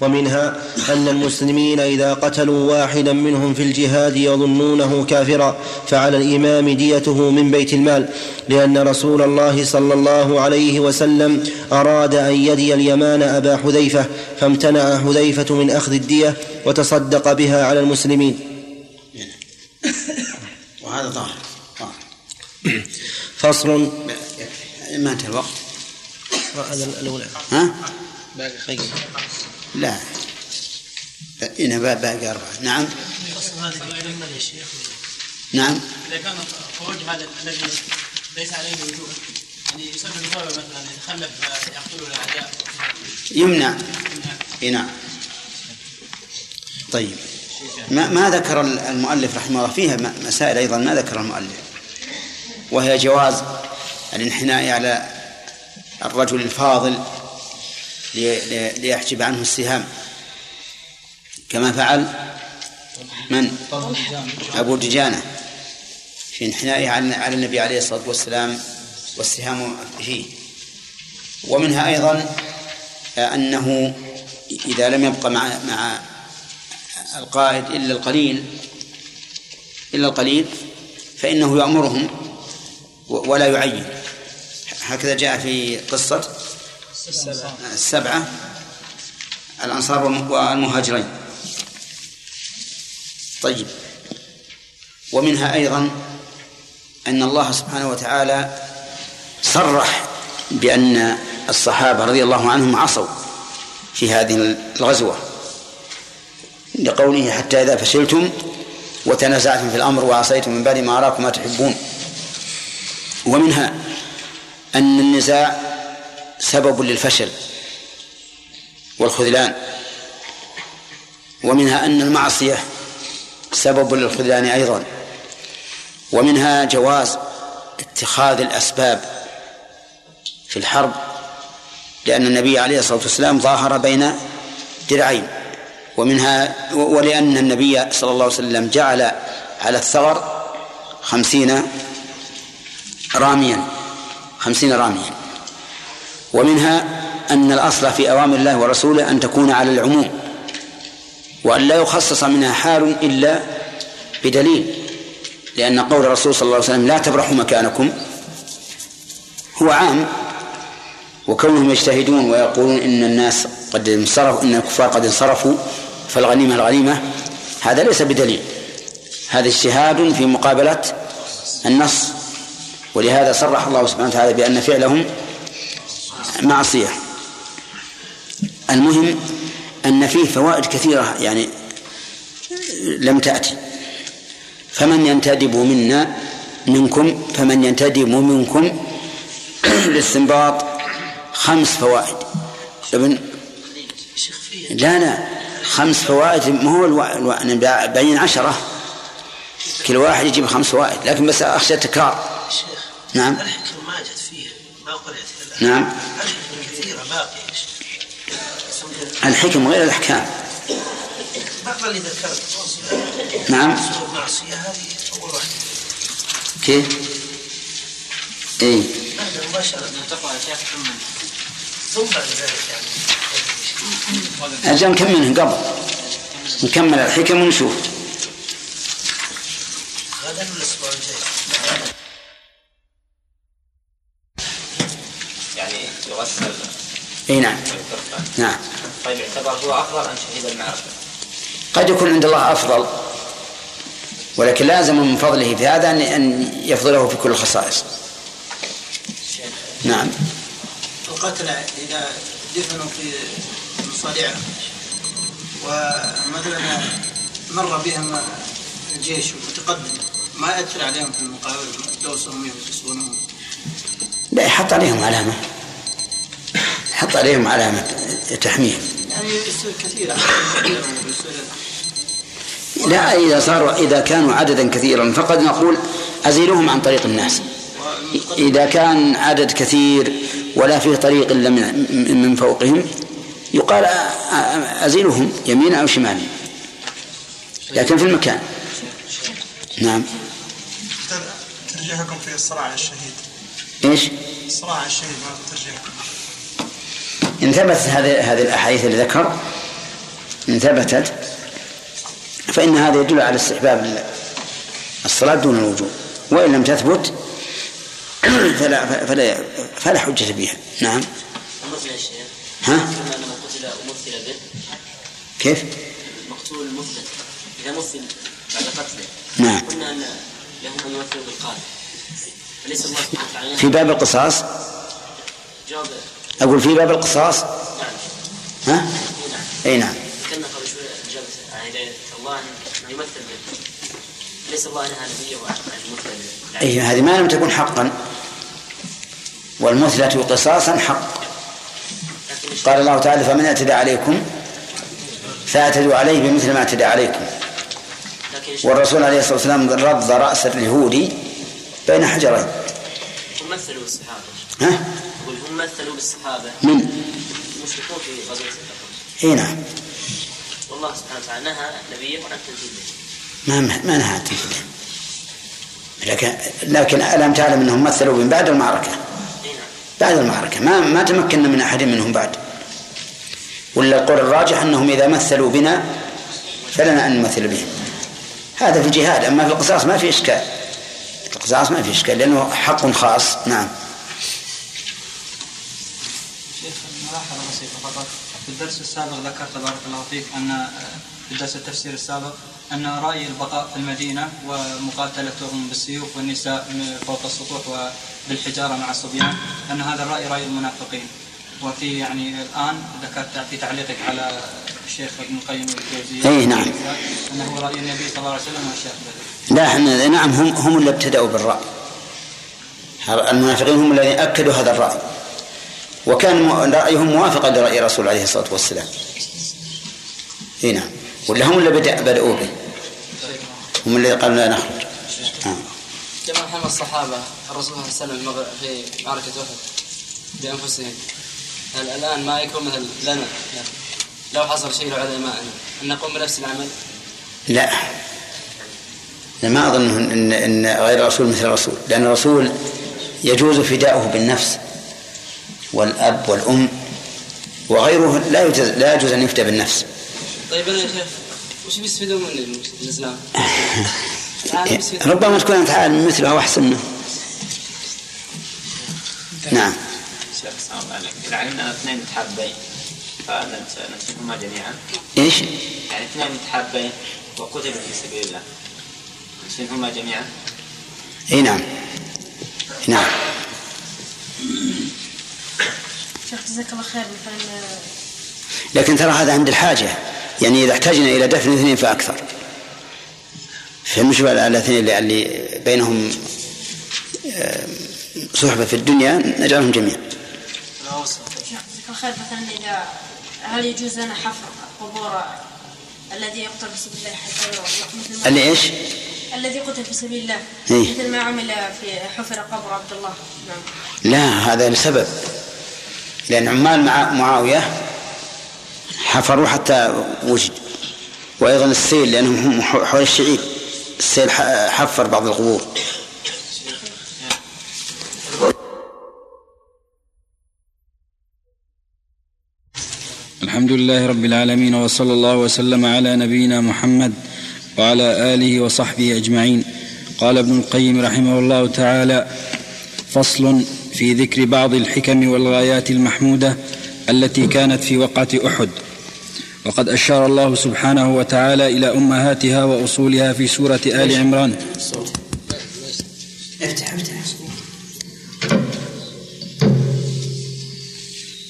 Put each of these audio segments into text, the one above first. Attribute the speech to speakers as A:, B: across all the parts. A: ومنها أن المسلمين إذا قتلوا واحدا منهم في الجهاد يظنونه كافرا فعلى الإمام ديته من بيت المال لأن رسول الله صلى الله عليه وسلم أراد أن يدي اليمان أبا حذيفة فامتنع حذيفة من أخذ الدية وتصدق بها على المسلمين وهذا ظاهر فصل ما الوقت الأولى ها؟ باقي لا إنها
B: باقي أربعة نعم نعم إذا كان خروج هذا الذي ليس عليه وجوه يعني يسبب مثلا يتخلف يعني
A: يمنع اي نعم طيب ما, ما ذكر المؤلف رحمه الله فيها مسائل أيضا ما ذكر المؤلف وهي جواز الانحناء على الرجل الفاضل ليحجب عنه السهام كما فعل من؟ أبو دجانة في انحنائه على النبي عليه الصلاة والسلام والسهام فيه ومنها أيضا أنه إذا لم يبقى مع مع القائد إلا القليل إلا القليل فإنه يأمرهم ولا يعين هكذا جاء في قصة السبعة الأنصار والمهاجرين طيب ومنها أيضا أن الله سبحانه وتعالى صرح بأن الصحابة رضي الله عنهم عصوا في هذه الغزوة لقوله حتى إذا فشلتم وتنازعتم في الأمر وعصيتم من بعد ما أراكم ما تحبون ومنها أن النزاع سبب للفشل والخذلان ومنها أن المعصية سبب للخذلان أيضا ومنها جواز اتخاذ الأسباب في الحرب لأن النبي عليه الصلاة والسلام ظاهر بين درعين ومنها ولأن النبي صلى الله عليه وسلم جعل على الثغر خمسين راميا خمسين راميا ومنها أن الأصل في أوامر الله ورسوله أن تكون على العموم وأن لا يخصص منها حال إلا بدليل لأن قول الرسول صلى الله عليه وسلم لا تبرحوا مكانكم هو عام وكونهم يجتهدون ويقولون إن الناس قد انصرفوا إن الكفار قد انصرفوا فالغنيمة الغنيمة هذا ليس بدليل هذا اجتهاد في مقابلة النص ولهذا صرح الله سبحانه وتعالى بأن فعلهم معصية المهم أن فيه فوائد كثيرة يعني لم تأتي فمن ينتدب منا منكم فمن ينتدب منكم لاستنباط خمس فوائد ابن لا لا خمس فوائد ما هو الو... الو... بعين عشرة كل واحد يجيب خمس فوائد لكن بس أخشى التكرار نعم نعم الحكم غير الأحكام نعم هذه أول واحدة كيف؟ إي مباشرة تقع شيخ محمد ثم بعد ذلك يعني أجل نكمل قبل نكمل الحكم ونشوف غدا الأسبوع الجاي اي نعم
B: نعم طيب يعتبر هو افضل ان شهد المعركه قد
A: يكون عند الله افضل ولكن لازم من فضله في هذا ان يفضله في كل الخصائص نعم
B: القتلى اذا دفنوا في مصارعه ومثلا مر بهم الجيش المتقدم ما يأثر عليهم في المقابل دوسهم ويمسكونهم
A: لا يحط
B: عليهم
A: علامه حط عليهم علامة تحميهم يعني يصير كثير لا إذا صاروا إذا كانوا عددا كثيرا فقد نقول أزيلهم عن طريق الناس إذا كان عدد كثير ولا فيه طريق إلا من فوقهم يقال أزيلهم يمينا أو شمالا لكن في المكان نعم
B: ترجيحكم في الصراع على الشهيد
A: ايش؟ الصراع على الشهيد ما ترجيحكم إن ثبتت هذه هذه الأحاديث اللي ذكر إن ثبتت فإن هذا يدل على استحباب الصلاة دون الوجوب وإن لم تثبت فلا فلا فلا حجة بها نعم ها؟ قتل ومثل به كيف؟ المقتول مثل إذا مثل بعد قتله نعم قلنا أن له أن يمثل بالقاتل أليس الله سبحانه وتعالى في باب القصاص؟ جواب أقول في باب القصاص ها؟ أي نعم شوية يعني الله أن يمثل به ليس الله نبيه أي نعم، هذه ما لم تكن حقا والمثلة قصاصا حق قال الله تعالى فمن اعتدى عليكم فاعتدوا عليه بمثل ما اعتدى عليكم والرسول عليه الصلاة والسلام رض رأس اليهودي بين حجرين
B: ومثلوا الصحابة
A: ها؟ مثلوا بالصحابة من؟ المشركون في غزوة اي نعم
B: والله سبحانه وتعالى نهى نبيه عن التمثيل
A: ما
B: ما
A: نهى عن التمثيل لكن لكن الم تعلم انهم مثلوا من بعد المعركه نعم. بعد المعركه ما ما تمكنا من احد منهم بعد ولا القول الراجح انهم اذا مثلوا بنا فلنا ان نمثل بهم هذا في الجهاد اما في القصاص ما في اشكال القصاص ما في اشكال لانه حق خاص نعم
B: في الدرس السابق ذكرت بارك الله فيك أن آه، في الدرس التفسير السابق أن رأي البقاء في المدينة ومقاتلتهم بالسيوف والنساء فوق السطوح وبالحجارة مع الصبيان أن هذا الرأي رأي المنافقين وفي يعني الآن ذكرت في تعليقك على الشيخ ابن القيم الجوزي أي
A: نعم أنه رأي النبي
B: صلى الله عليه وسلم والشيخ
A: لا
B: احنا نعم
A: هم هم اللي ابتدأوا بالرأي المنافقين هم الذين أكدوا هذا الرأي وكان رأيهم موافقا لرأي الرسول عليه الصلاة والسلام اي نعم ولا هم اللي بدأ بدأوا به هم اللي قالوا لا نخرج آه.
B: كما حمى الصحابة الرسول صلى الله عليه وسلم في معركة أحد بأنفسهم هل الآن ما يكون مثل لنا لو حصل شيء لعلمائنا أن نقوم بنفس العمل؟
A: لا
B: ما أظن أن, إن
A: غير الرسول مثل الرسول لأن الرسول يجوز فداؤه بالنفس والأب والأم وغيره لا يجوز لا يجوز أن يفتى بالنفس.
B: طيب أنا يا شيخ وش بيستفيدون من الإسلام؟
A: ربما تكون أنت عالم مثله أو أحسن
B: منه. نعم. شيخ السلام عليكم، إذا علمنا أن اثنين متحابين فننسفهما جميعا.
A: ايش؟
B: يعني اثنين متحابين وقتلوا في سبيل الله. ننسفهما جميعا؟
A: اي نعم. نعم. شيخ جزاك الله خير مثلا آه، لكن ترى هذا عند الحاجة يعني إذا احتجنا إلى دفن اثنين فأكثر على الاثنين اللي بينهم آه، صحبة في الدنيا نجعلهم جميعا
C: خير مثلا إذا هل يجوز لنا حفر قبور الذي يقتل في سبيل الله حتى مثل اللي
A: ايش؟
C: الذي قتل في سبيل الله
A: إيه.
C: مثل ما عمل في حفر قبر عبد الله نعم. لا هذا
A: لسبب لأن عمال مع معاوية حفروا حتى وجد وأيضا السيل لأنهم حول الشعيب السيل حفر بعض القبور
D: الحمد لله رب العالمين وصلى الله وسلم على نبينا محمد وعلى آله وصحبه أجمعين قال ابن القيم رحمه الله تعالى فصل في ذكر بعض الحكم والغايات المحموده التي كانت في وقعه احد وقد اشار الله سبحانه وتعالى الى امهاتها واصولها في سوره ال عمران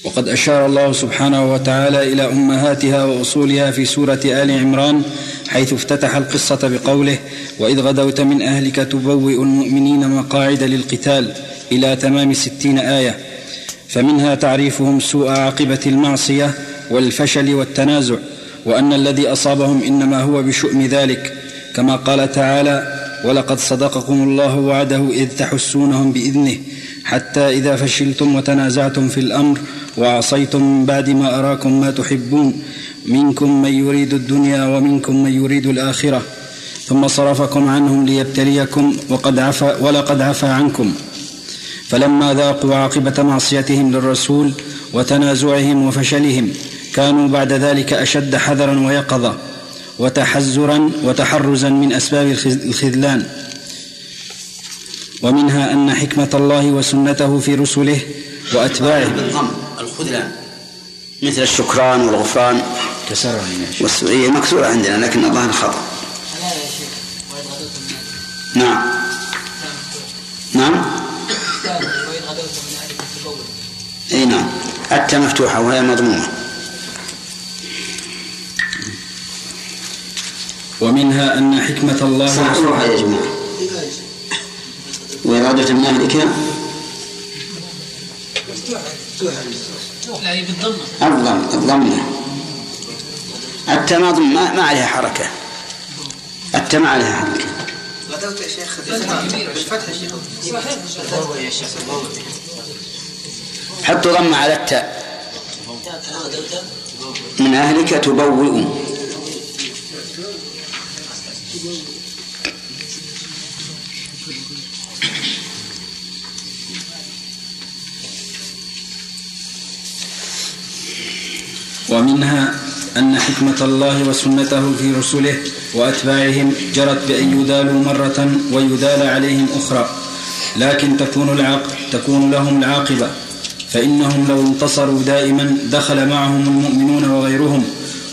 D: وقد أشار الله سبحانه وتعالى إلى أمهاتها وأصولها في سورة آل عمران حيث افتتح القصة بقوله: "وإذ غدوت من أهلك تبوئ المؤمنين مقاعد للقتال" إلى تمام ستين آية فمنها تعريفهم سوء عاقبة المعصية والفشل والتنازع وأن الذي أصابهم إنما هو بشؤم ذلك كما قال تعالى ولقد صدقكم الله وعده إذ تحسونهم بإذنه حتى إذا فشلتم وتنازعتم في الأمر وعصيتم بعد ما أراكم ما تحبون منكم من يريد الدنيا ومنكم من يريد الآخرة ثم صرفكم عنهم ليبتليكم وقد عفا ولقد عفا عنكم فلما ذاقوا عاقبة معصيتهم للرسول وتنازعهم وفشلهم كانوا بعد ذلك أشد حذرا ويقظة وتحزرا وتحرزا من أسباب الخذلان ومنها أن حكمة الله وسنته في رسله وأتباعه
A: الخذلان مثل الشكران والغفران كسرها إيه، هي مكسورة عندنا لكن الله خطأ نعم نعم اي نعم التاء مفتوحه وهي مضمومه ومنها ان حكمه الله صح يا جماعه وإرادة الله الإكرام الضم الضمة التماضم ما, عليها حركة التاء ما عليها حركة غدوت يا شيخ بالفتح يا شيخ صحيح حطوا ضمة على التاء من أهلك تبوئ
D: ومنها أن حكمة الله وسنته في رسله وأتباعهم جرت بأن يدالوا مرة ويدال عليهم أخرى لكن تكون العاق تكون لهم العاقبة فإنهم لو انتصروا دائما دخل معهم المؤمنون وغيرهم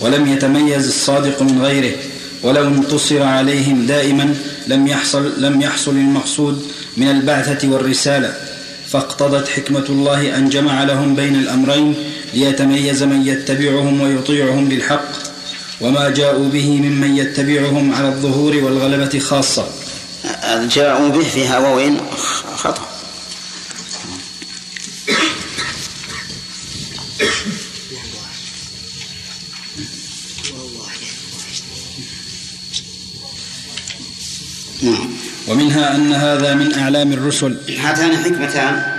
D: ولم يتميز الصادق من غيره ولو انتصر عليهم دائما لم يحصل لم يحصل المقصود من البعثة والرسالة فاقتضت حكمة الله أن جمع لهم بين الأمرين ليتميز من يتبعهم ويطيعهم للحق وما جاءوا به ممن يتبعهم على الظهور والغلبة خاصة
A: جاءوا به فيها وين
D: ومنها أن هذا من أعلام الرسل
A: هاتان حكمتان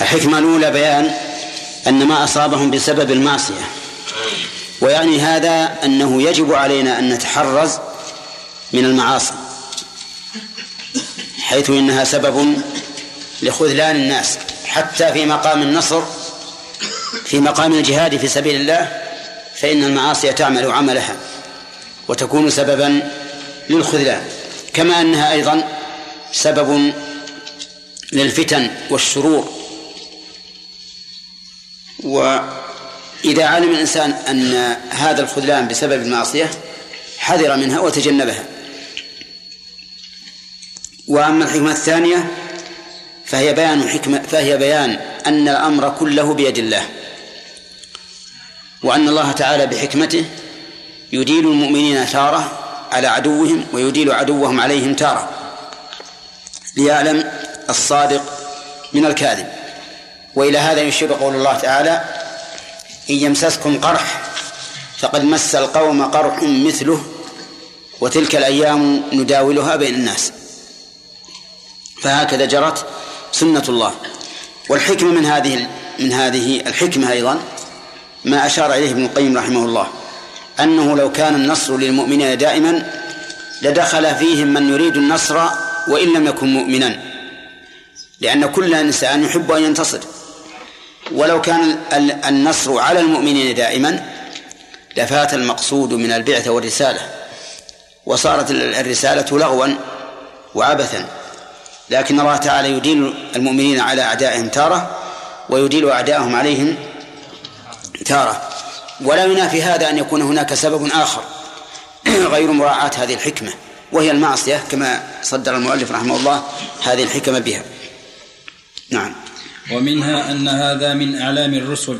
A: الحكمة الأولى بيان أن ما أصابهم بسبب المعصية ويعني هذا أنه يجب علينا أن نتحرز من المعاصي حيث إنها سبب لخذلان الناس حتى في مقام النصر في مقام الجهاد في سبيل الله فإن المعاصي تعمل عملها وتكون سببا للخذلان كما أنها أيضا سبب للفتن والشرور وإذا علم الإنسان أن هذا الخذلان بسبب المعصية حذر منها وتجنبها وأما الحكمة الثانية فهي بيان حكمة فهي بيان أن الأمر كله بيد الله وأن الله تعالى بحكمته يدين المؤمنين اثاره على عدوهم ويديل عدوهم عليهم تارة ليعلم الصادق من الكاذب وإلى هذا يشير قول الله تعالى إن يمسسكم قرح فقد مس القوم قرح مثله وتلك الأيام نداولها بين الناس فهكذا جرت سنة الله والحكمة من هذه من هذه الحكمة أيضا ما أشار إليه ابن القيم رحمه الله أنه لو كان النصر للمؤمنين دائما لدخل فيهم من يريد النصر وإن لم يكن مؤمنا لأن كل إنسان يحب أن ينتصر ولو كان النصر على المؤمنين دائما لفات المقصود من البعثة والرسالة وصارت الرسالة لغوا وعبثا لكن الله تعالى يدين المؤمنين على أعدائهم تارة ويدين أعدائهم عليهم تارة ولا ينافي هذا أن يكون هناك سبب آخر غير مراعاة هذه الحكمة وهي المعصية كما صدر المؤلف رحمه الله هذه الحكمة بها نعم
D: ومنها أن هذا من أعلام الرسل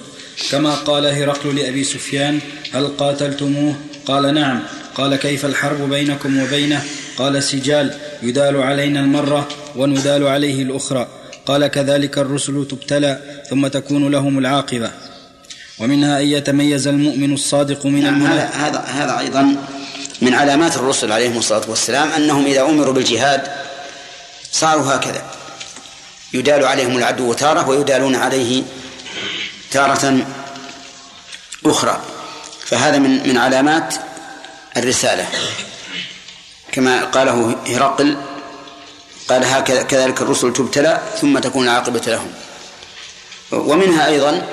D: كما قال هرقل لأبي سفيان هل قاتلتموه قال نعم قال كيف الحرب بينكم وبينه قال سجال يدال علينا المرة وندال عليه الأخرى قال كذلك الرسل تبتلى ثم تكون لهم العاقبة
A: ومنها أن يتميز المؤمن الصادق من نعم هذا هذا هذا أيضا من علامات الرسل عليهم الصلاة والسلام أنهم إذا أمروا بالجهاد صاروا هكذا يدال عليهم العدو تارة ويدالون عليه تارة أخرى فهذا من من علامات الرسالة كما قاله هرقل قال هكذا كذلك الرسل تبتلى ثم تكون العاقبة لهم ومنها أيضا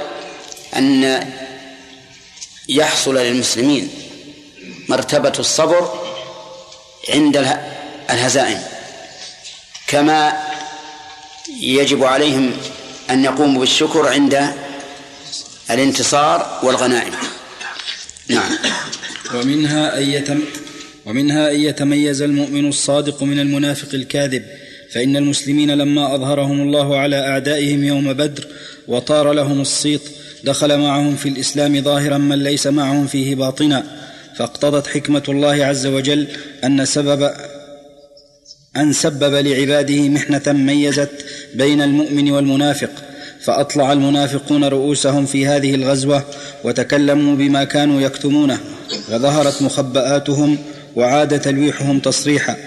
A: أن يحصل للمسلمين مرتبة الصبر عند الهزائم كما يجب عليهم أن يقوموا بالشكر عند الانتصار والغنائم نعم ومنها أن يتم
D: ومنها أن يتميز المؤمن الصادق من المنافق الكاذب فإن المسلمين لما أظهرهم الله على أعدائهم يوم بدر وطار لهم الصيط دخل معهم في الاسلام ظاهرا من ليس معهم فيه باطنا فاقتضت حكمه الله عز وجل ان سبب ان سبب لعباده محنه ميزت بين المؤمن والمنافق فاطلع المنافقون رؤوسهم في هذه الغزوه وتكلموا بما كانوا يكتمونه وظهرت مخباتهم وعاد تلويحهم تصريحا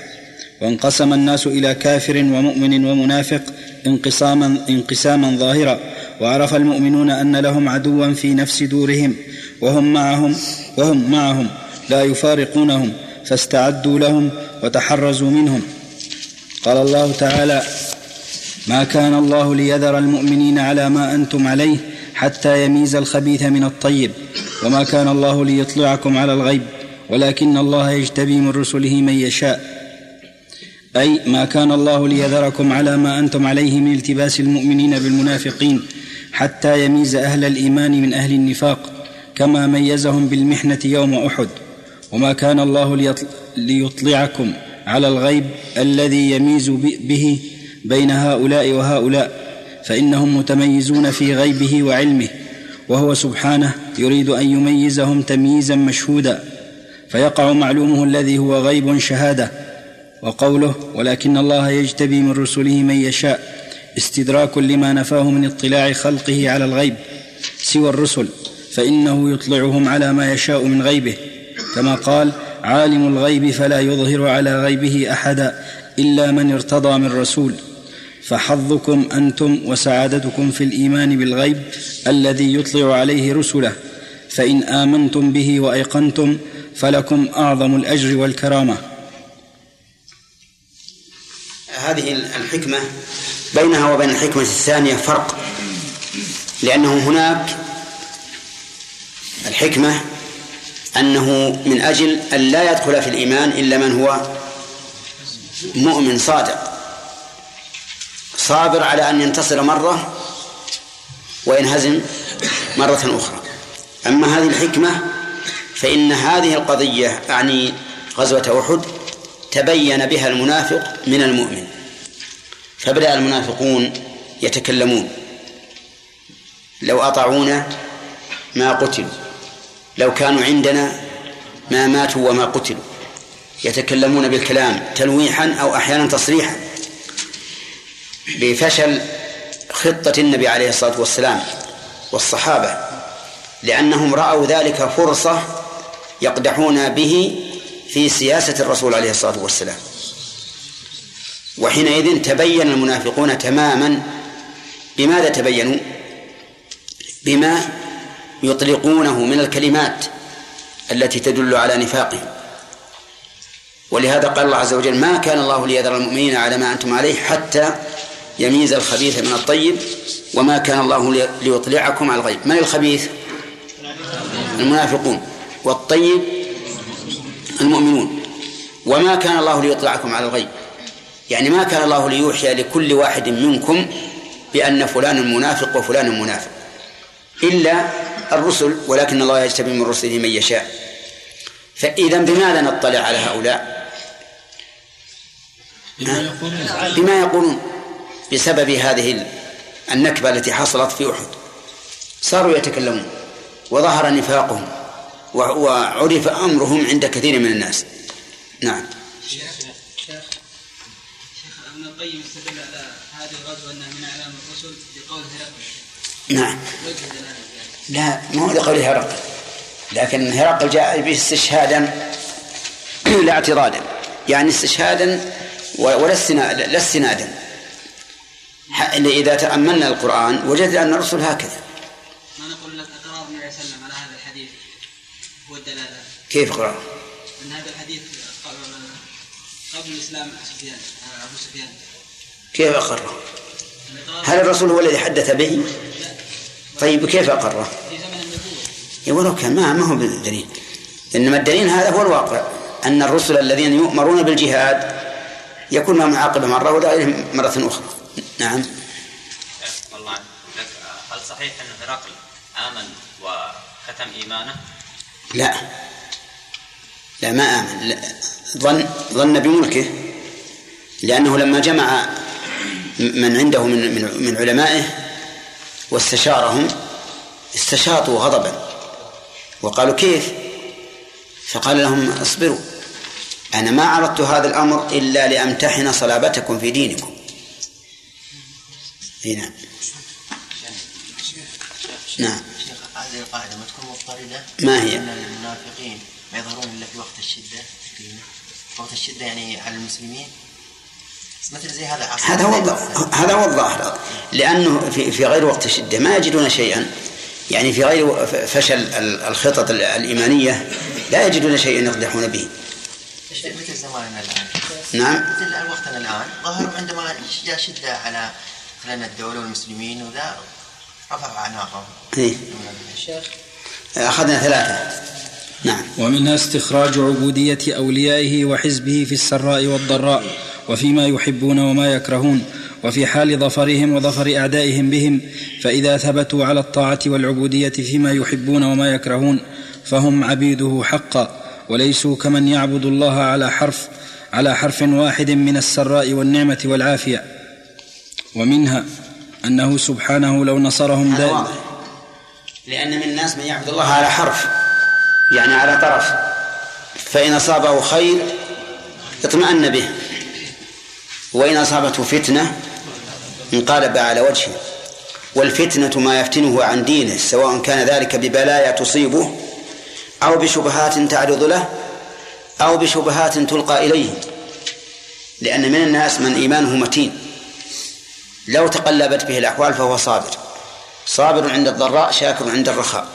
D: وانقسم الناس الى كافر ومؤمن ومنافق انقساما انقساما ظاهرا وعرف المؤمنون أن لهم عدوا في نفس دورهم وهم معهم وهم معهم لا يفارقونهم فاستعدوا لهم وتحرزوا منهم قال الله تعالى ما كان الله ليذر المؤمنين على ما انتم عليه حتى يميز الخبيث من الطيب وما كان الله ليطلعكم على الغيب ولكن الله يجتبي من رسله من يشاء اي ما كان الله ليذركم على ما انتم عليه من التباس المؤمنين بالمنافقين حتى يميز اهل الايمان من اهل النفاق كما ميزهم بالمحنه يوم احد وما كان الله ليطلعكم على الغيب الذي يميز به بين هؤلاء وهؤلاء فانهم متميزون في غيبه وعلمه وهو سبحانه يريد ان يميزهم تمييزا مشهودا فيقع معلومه الذي هو غيب شهاده وقوله ولكن الله يجتبي من رسله من يشاء استدراك لما نفاه من اطلاع خلقه على الغيب سوى الرسل فانه يطلعهم على ما يشاء من غيبه كما قال عالم الغيب فلا يظهر على غيبه احدا الا من ارتضى من رسول فحظكم انتم وسعادتكم في الايمان بالغيب الذي يطلع عليه رسله فان امنتم به وايقنتم فلكم اعظم الاجر والكرامه
A: هذه الحكمة بينها وبين الحكمة الثانية فرق لأنه هناك الحكمة أنه من أجل أن لا يدخل في الإيمان إلا من هو مؤمن صادق صابر على أن ينتصر مرة وينهزم مرة أخرى أما هذه الحكمة فإن هذه القضية أعني غزوة أحد تبين بها المنافق من المؤمن فبدأ المنافقون يتكلمون لو أطعونا ما قتلوا لو كانوا عندنا ما ماتوا وما قتلوا يتكلمون بالكلام تلويحا أو أحيانا تصريحا بفشل خطة النبي عليه الصلاة والسلام والصحابة لأنهم رأوا ذلك فرصة يقدحون به في سياسة الرسول عليه الصلاة والسلام وحينئذ تبين المنافقون تماما بماذا تبينوا بما يطلقونه من الكلمات التي تدل على نفاقهم ولهذا قال الله عز وجل ما كان الله ليذر المؤمنين على ما أنتم عليه حتى يميز الخبيث من الطيب وما كان الله ليطلعكم على الغيب من الخبيث المنافقون والطيب المؤمنون وما كان الله ليطلعكم على الغيب يعني ما كان الله ليوحي لكل واحد منكم بأن فلان منافق وفلان منافق إلا الرسل ولكن الله يجتبي من رسله من يشاء فإذا بماذا نطلع على هؤلاء بما يقولون بسبب هذه النكبة التي حصلت في أحد صاروا يتكلمون وظهر نفاقهم وعرف أمرهم عند كثير من الناس نعم
B: شيخ شيخ ابن القيم استدل على هذه الغزوة أنها من أعلام الرسل بقول هرقل نعم
A: لا ما هو لقول هرقل لكن هرقل جاء به استشهادا لا اعتراضا يعني استشهادا ولا استنادا لا استنادا إذا تأملنا القرآن وجدنا أن الرسل هكذا كيف قرأ؟
B: أن هذا الحديث قبل الإسلام سفيان أبو سفيان
A: كيف أقره؟ هل الرسول هو الذي حدث به؟ طيب كيف أقره؟ في زمن النبوة إيه، ولو كان ما ما هو بالدليل إنما الدليل هذا هو الواقع أن الرسل الذين يؤمرون بالجهاد يكون لهم عاقبة مرة وغيرهم
B: مرة
A: أخرى
B: نعم الله هل صحيح أن هرقل آمن وختم إيمانه؟
A: لا لا ما آمن لا ظن ظن بملكه لأنه لما جمع من عنده من من, من علمائه واستشارهم استشاطوا غضبا وقالوا كيف؟ فقال لهم اصبروا أنا ما عرضت هذا الأمر إلا لأمتحن صلابتكم في دينكم هنا إيه، نعم نعم هذه القاعدة ما تكون مضطردة ما هي؟ أن المنافقين ما يظهرون إلا في وقت الشدة
B: تقريبا وقت الشدة يعني على المسلمين مثل زي هذا
A: هذا هو هذا
B: هو
A: الظاهر لأنه في في غير وقت الشدة ما يجدون شيئا يعني في غير فشل الخطط الإيمانية لا يجدون شيئا يقدحون به
B: مثل زماننا الآن
A: نعم مثل وقتنا
B: الآن ظهر عندما جاء شدة على مثلا الدولة والمسلمين وذا رفعوا أعناقهم
A: إيه أخذنا ثلاثة نعم
D: ومنها استخراج عبودية أوليائه وحزبه في السراء والضراء وفيما يحبون وما يكرهون وفي حال ظفرهم وظفر أعدائهم بهم فإذا ثبتوا على الطاعة والعبودية فيما يحبون وما يكرهون فهم عبيده حقا وليسوا كمن يعبد الله على حرف على حرف واحد من السراء والنعمة والعافية ومنها أنه سبحانه لو نصرهم
A: دائما لأن من الناس من يعبد الله على حرف يعني على طرف فإن أصابه خير اطمأن به وإن أصابته فتنة انقلب على وجهه والفتنة ما يفتنه عن دينه سواء كان ذلك ببلايا تصيبه أو بشبهات تعرض له أو بشبهات تلقى إليه لأن من الناس من إيمانه متين لو تقلبت به الأحوال فهو صابر صابر عند الضراء شاكر عند الرخاء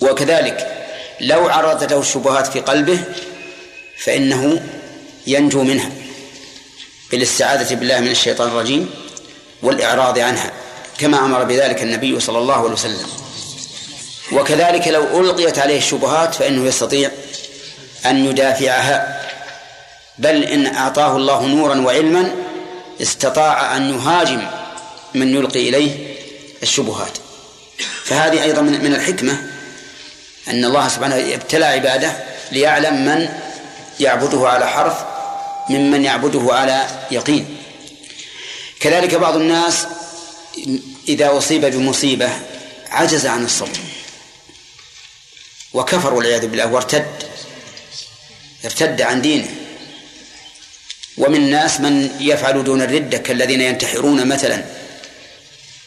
A: وكذلك لو عرضت له الشبهات في قلبه فإنه ينجو منها بالاستعاذة بالله من الشيطان الرجيم والإعراض عنها كما أمر بذلك النبي صلى الله عليه وسلم وكذلك لو ألقيت عليه الشبهات فإنه يستطيع أن يدافعها بل إن أعطاه الله نورا وعلما استطاع أن يهاجم من يلقي إليه الشبهات فهذه أيضا من الحكمة أن الله سبحانه ابتلى عباده ليعلم من يعبده على حرف ممن يعبده على يقين كذلك بعض الناس إذا أصيب بمصيبة عجز عن الصبر وكفر والعياذ بالله وارتد ارتد عن دينه ومن الناس من يفعل دون الردة كالذين ينتحرون مثلا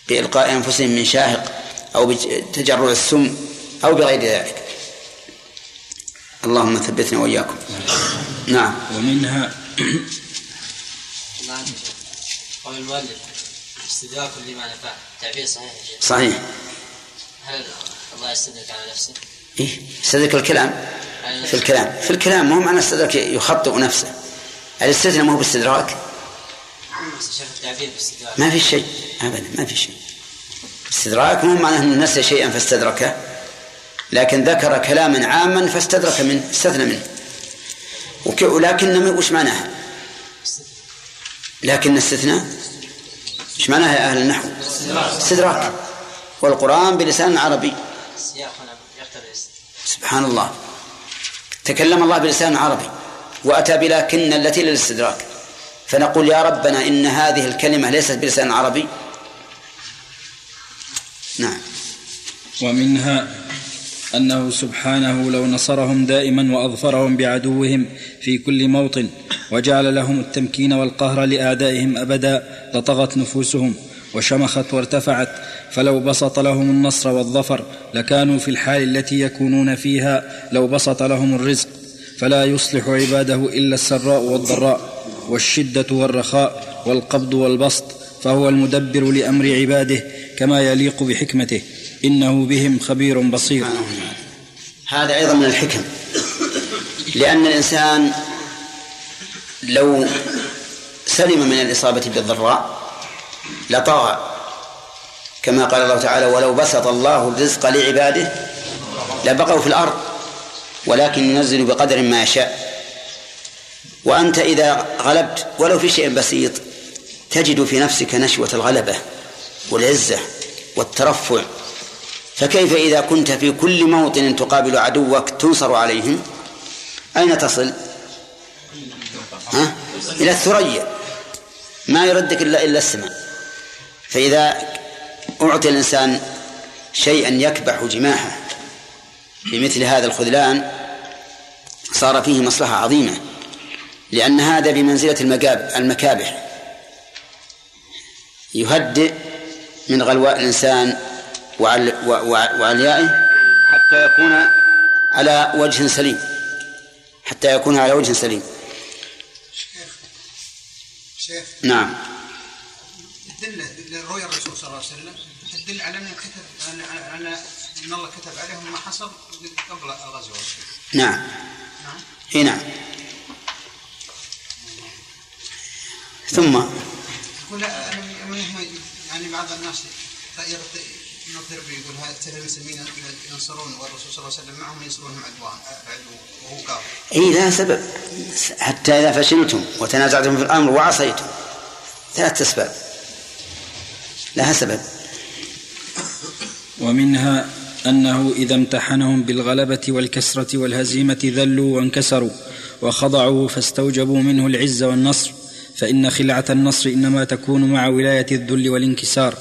A: بإلقاء أنفسهم من شاهق أو بتجرع السم أو بغير ذلك اللهم ثبتنا وإياكم نعم
D: ومنها
A: قول المؤلف استدراك لما نفع تعبير صحيح صحيح هل
B: الله يستدرك على
A: نفسه؟ إيه استدرك الكلام في الكلام في الكلام مو معنى استدرك يخطئ نفسه الاستثناء ما هو باستدراك ما في شيء ابدا ما في شيء استدراك مو معناه انه نسي شيئا فاستدركه لكن ذكر كلاما عاما فاستدرك منه استثنى منه ولكن وش معناها؟ لكن استثناء ايش معناها يا اهل النحو؟ استدراك والقران بلسان عربي سبحان الله تكلم الله بلسان عربي واتى بلكن التي للاستدراك فنقول يا ربنا ان هذه الكلمه ليست بلسان عربي نعم
D: ومنها انه سبحانه لو نصرهم دائما واظفرهم بعدوهم في كل موطن وجعل لهم التمكين والقهر لاعدائهم ابدا لطغت نفوسهم وشمخت وارتفعت فلو بسط لهم النصر والظفر لكانوا في الحال التي يكونون فيها لو بسط لهم الرزق فلا يصلح عباده الا السراء والضراء والشده والرخاء والقبض والبسط فهو المدبر لامر عباده كما يليق بحكمته إنه بهم خبير بصير
A: هذا أيضا من الحكم لأن الإنسان لو سلم من الإصابة بالضراء لطغى كما قال الله تعالى ولو بسط الله الرزق لعباده لبقوا في الأرض ولكن ينزل بقدر ما يشاء وأنت إذا غلبت ولو في شيء بسيط تجد في نفسك نشوة الغلبة والعزة والترفع فكيف إذا كنت في كل موطن تقابل عدوك تنصر عليهم أين تصل ها؟ إلى الثريا ما يردك إلا إلا السماء فإذا أعطي الإنسان شيئا يكبح جماحه بمثل هذا الخذلان صار فيه مصلحة عظيمة لأن هذا بمنزلة المكاب المكابح يهدئ من غلواء الإنسان وعليائه حتى يكون على وجه سليم حتى يكون على وجه سليم شيخ شيخ نعم
B: تدل رؤيا الرسول صلى الله عليه وسلم تدل على ان كتب على ان الله كتب عليهم ما حصل قبل
A: الغزوه نعم نعم اي نعم ثم يقول
B: يعني بعض الناس المغرب يقول ترى المسلمين ينصرون والرسول صلى الله عليه وسلم معهم ينصرونهم عدوان
A: وهو كافر.
B: اي
A: لها سبب حتى اذا فشلتم وتنازعتم في الامر وعصيتم ثلاث اسباب لها سبب.
D: ومنها أنه إذا امتحنهم بالغلبة والكسرة والهزيمة ذلوا وانكسروا وخضعوا فاستوجبوا منه العز والنصر فإن خلعة النصر إنما تكون مع ولاية الذل والانكسار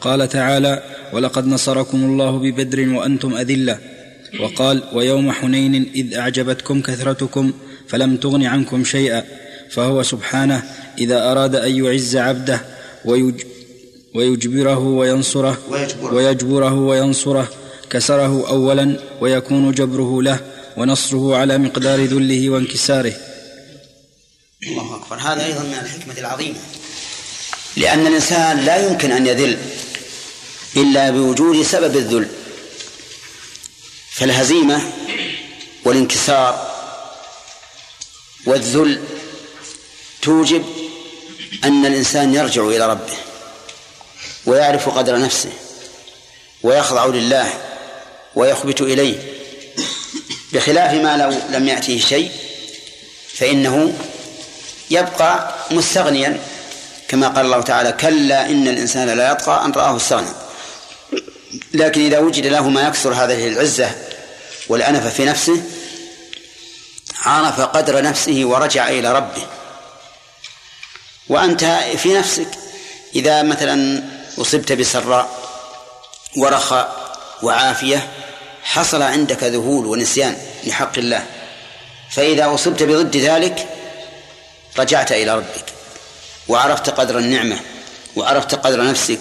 D: قال تعالى ولقد نصركم الله ببدر وانتم اذله وقال ويوم حنين اذ اعجبتكم كثرتكم فلم تغن عنكم شيئا فهو سبحانه اذا اراد ان يعز عبده ويج ويجبره وينصره ويجبره, ويجبره وينصره كسره اولا ويكون جبره له ونصره على مقدار ذله وانكساره
A: الله اكبر هذا ايضا من الحكمه العظيمه لان الانسان لا يمكن ان يذل إلا بوجود سبب الذل فالهزيمة والانكسار والذل توجب أن الإنسان يرجع إلى ربه ويعرف قدر نفسه ويخضع لله ويخبت إليه بخلاف ما لو لم يأتيه شيء فإنه يبقى مستغنيا كما قال الله تعالى كلا إن الإنسان لا يطغى أن رآه استغنى لكن إذا وجد له ما يكثر هذه العزة والأنف في نفسه عرف قدر نفسه ورجع إلى ربه وأنت في نفسك إذا مثلا أصبت بسراء ورخاء وعافية حصل عندك ذهول ونسيان لحق الله فإذا أصبت بضد ذلك رجعت إلى ربك وعرفت قدر النعمة وعرفت قدر نفسك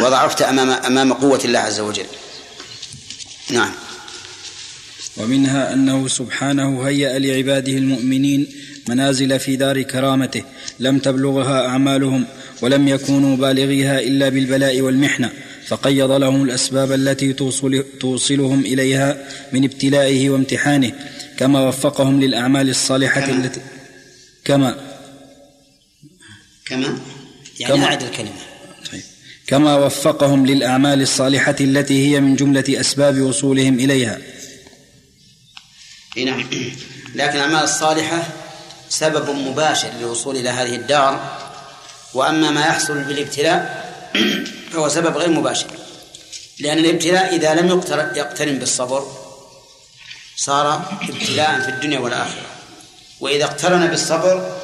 A: وضعفت أمام أمام قوة الله عز وجل نعم
D: ومنها أنه سبحانه هيأ لعباده المؤمنين منازل في دار كرامته لم تبلغها أعمالهم ولم يكونوا بالغيها إلا بالبلاء والمحنة فقيض لهم الأسباب التي توصل توصلهم إليها من ابتلائه وامتحانه كما وفقهم للأعمال الصالحة كما
A: التي كما كما يعني أعد الكلمة
D: كما وفقهم للاعمال الصالحه التي هي من جمله اسباب وصولهم اليها
A: نعم لكن الاعمال الصالحه سبب مباشر للوصول الى هذه الدار واما ما يحصل بالابتلاء فهو سبب غير مباشر لان الابتلاء اذا لم يقترن بالصبر صار ابتلاء في الدنيا والاخره واذا اقترن بالصبر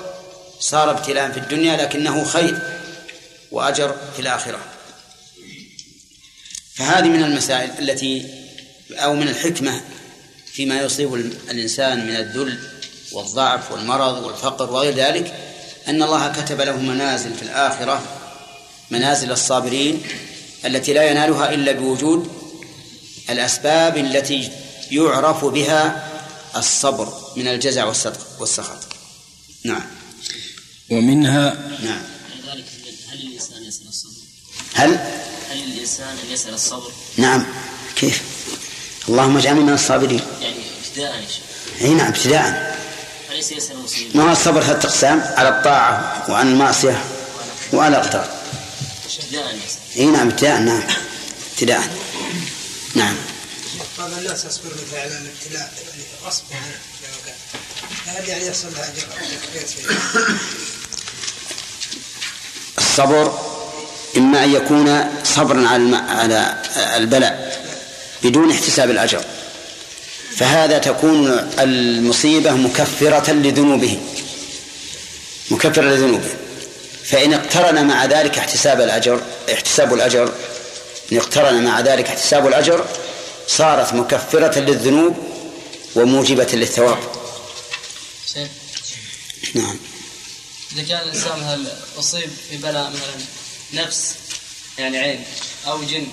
A: صار ابتلاء في الدنيا لكنه خير واجر في الاخره فهذه من المسائل التي أو من الحكمة فيما يصيب الإنسان من الذل والضعف والمرض والفقر وغير ذلك أن الله كتب له منازل في الآخرة منازل الصابرين التي لا ينالها إلا بوجود الأسباب التي يعرف بها الصبر من الجزع والصدق والسخط نعم
D: ومنها
B: نعم
A: هل الإنسان يسأل الصبر هل الإنسان
B: أن يسأل الصبر نعم
A: كيف اللهم اجعلني من الصابرين يعني ابتداء اي نعم ابتداء أليس يسأل المسلمين ما هو الصبر ثلاث أقسام على الطاعة وعن المعصية وعلى الأقدار ابتداء اي نعم ابتداء نعم ابتداء نعم قال الناس يصبر مثلا على الابتلاء يعني غصب هل يعني يحصل الصبر إما أن يكون صبرا على على البلاء بدون احتساب الأجر فهذا تكون المصيبة مكفرة لذنوبه مكفرة لذنوبه فإن اقترن مع ذلك احتساب الأجر احتساب الأجر إن اقترن مع ذلك احتساب الأجر صارت مكفرة للذنوب وموجبة للثواب نعم إذا كان الإنسان
B: أصيب في بلاء مثلا نفس يعني عين أو جن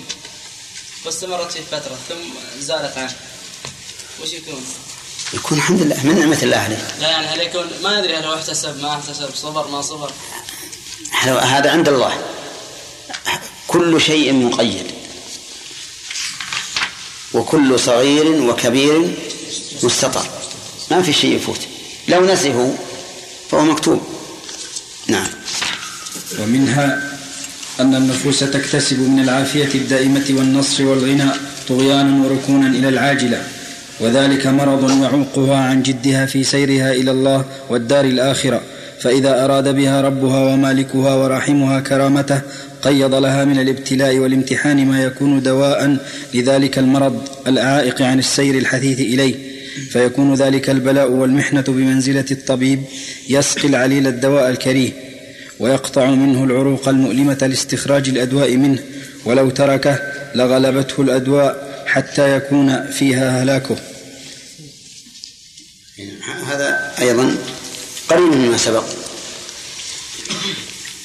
B: واستمرت فيه فترة ثم زالت عنه وش يكون؟
A: يكون
B: الحمد
A: لله
B: من
A: نعمة الله عليه
B: لا يعني هل يكون ما أدري هل هو احتسب ما احتسب صبر ما صبر
A: هذا عند الله كل شيء مقيد وكل صغير وكبير مستطر ما في شيء يفوت لو نسيه فهو مكتوب نعم
D: ومنها أن النفوس تكتسب من العافية الدائمة والنصر والغنى طغيانا وركونا إلى العاجلة وذلك مرض يعوقها عن جدها في سيرها إلى الله والدار الآخرة فإذا أراد بها ربها ومالكها وراحمها كرامته قيض لها من الابتلاء والامتحان ما يكون دواء لذلك المرض العائق عن السير الحثيث إليه فيكون ذلك البلاء والمحنة بمنزلة الطبيب يسقي العليل الدواء الكريه ويقطع منه العروق المؤلمة لاستخراج الأدواء منه ولو تركه لغلبته الأدواء حتى يكون فيها هلاكه
A: هذا أيضا قريب مما سبق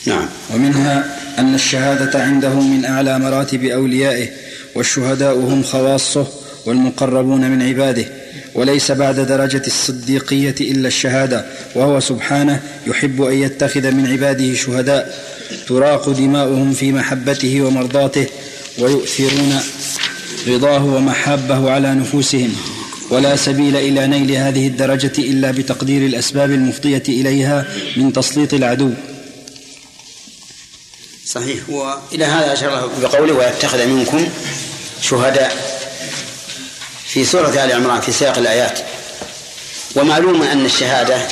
A: نعم
D: ومنها أن الشهادة عنده من أعلى مراتب أوليائه والشهداء هم خواصه والمقربون من عباده وليس بعد درجة الصديقية إلا الشهادة وهو سبحانه يحب أن يتخذ من عباده شهداء تراق دماؤهم في محبته ومرضاته ويؤثرون رضاه ومحابه على نفوسهم ولا سبيل إلى نيل هذه الدرجة إلا بتقدير الأسباب المفضية إليها من تسليط العدو
A: صحيح وإلى هذا أشار بقوله ويتخذ منكم شهداء في سورة آل عمران في سياق الآيات ومعلوم أن الشهادة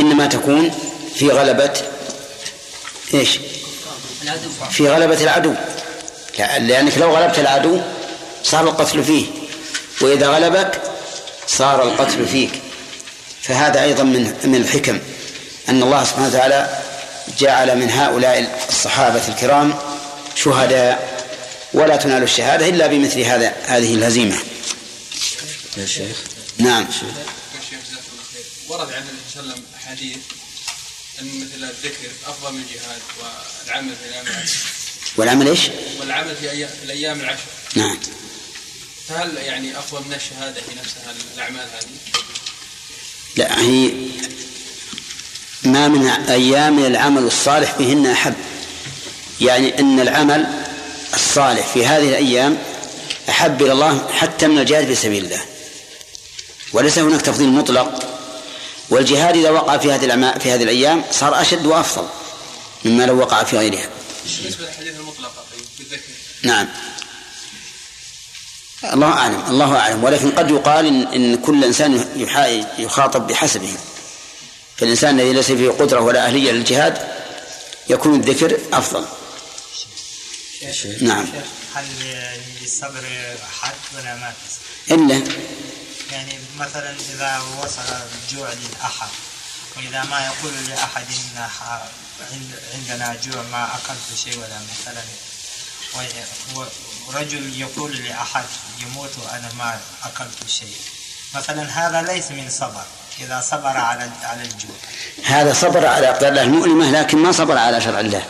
A: إنما تكون في غلبة إيش في غلبة العدو لأنك لو غلبت العدو صار القتل فيه وإذا غلبك صار القتل فيك فهذا أيضا من من الحكم أن الله سبحانه وتعالى جعل من هؤلاء الصحابة الكرام شهداء ولا تنال الشهادة إلا بمثل هذا هذه الهزيمة يا شيخ
B: نعم
A: يا شيخ الله
B: خير ورد عن النبي صلى الله عليه وسلم حديث ان مثل الذكر افضل من الجهاد والعمل في الايام العشر والعمل ايش؟
A: والعمل في, في الايام العشر نعم
B: فهل يعني افضل من الشهاده في نفسها الاعمال هذه؟
A: لا هي ما من ايام العمل الصالح فيهن احب يعني ان العمل الصالح في هذه الايام احب الى الله حتى من الجهاد في سبيل الله وليس هناك تفضيل مطلق والجهاد إذا وقع في هذه الأما... في هذه الأيام صار أشد وأفضل مما لو وقع في غيرها. بالنسبة للحديث نعم. الله أعلم الله أعلم ولكن قد يقال إن, إن كل إنسان يخاطب بحسبه فالإنسان الذي ليس فيه قدرة ولا أهلية للجهاد يكون الذكر أفضل شيخ. نعم شيخ هل
B: للصبر حد ولا ما
A: إلا
B: يعني مثلا إذا وصل الجوع للأحد وإذا ما يقول لأحد عندنا جوع ما أكلت شيء ولا مثلا ورجل يقول لأحد يموت وأنا ما أكلت شيء مثلا هذا ليس من صبر إذا صبر على على الجوع
A: هذا صبر على أقدار الله المؤلمة لكن ما صبر على شرع الله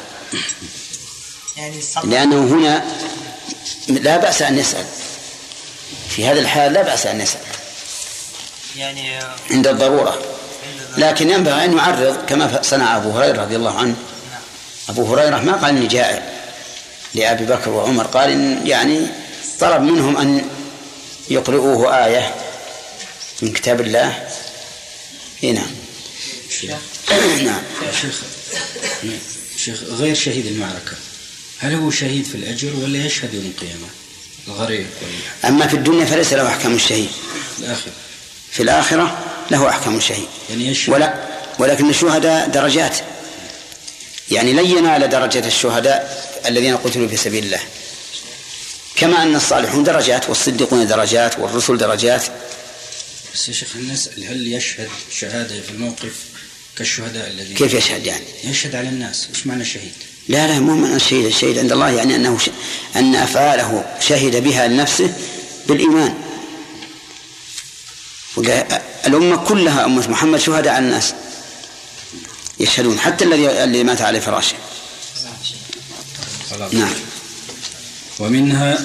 A: يعني صبر لأنه هنا لا بأس أن يسأل في هذا الحال لا بأس أن يسأل يعني عند الضرورة لكن ينبغي أن يعرض كما صنع أبو هريرة رضي الله عنه نعم. أبو هريرة ما قال إني جائع لأبي بكر وعمر قال إن يعني طلب منهم أن يقرئوه آية من كتاب الله هنا نعم نعم شيخ
E: شيخ غير شهيد المعركة هل هو شهيد في الأجر ولا يشهد يوم القيامة الغريب
A: أما في الدنيا فليس له أحكام الشهيد الآخر في الآخرة له أحكام الشهيد يعني ولا ولكن الشهداء درجات يعني لن ينال درجة الشهداء الذين قتلوا في سبيل الله كما أن الصالحون درجات والصديقون درجات والرسل درجات
E: بس يا شيخ نسأل هل يشهد شهادة في الموقف كالشهداء الذين
A: كيف يشهد يعني؟
E: يشهد على الناس، ايش معنى الشهيد؟ لا
A: لا مو معنى الشهيد، الشهيد عند الله يعني انه ش... ان افعاله شهد بها لنفسه بالايمان. ولا الأمة كلها أمة محمد شهداء على الناس يشهدون حتى الذي اللي مات على فراشه
D: نعم ومنها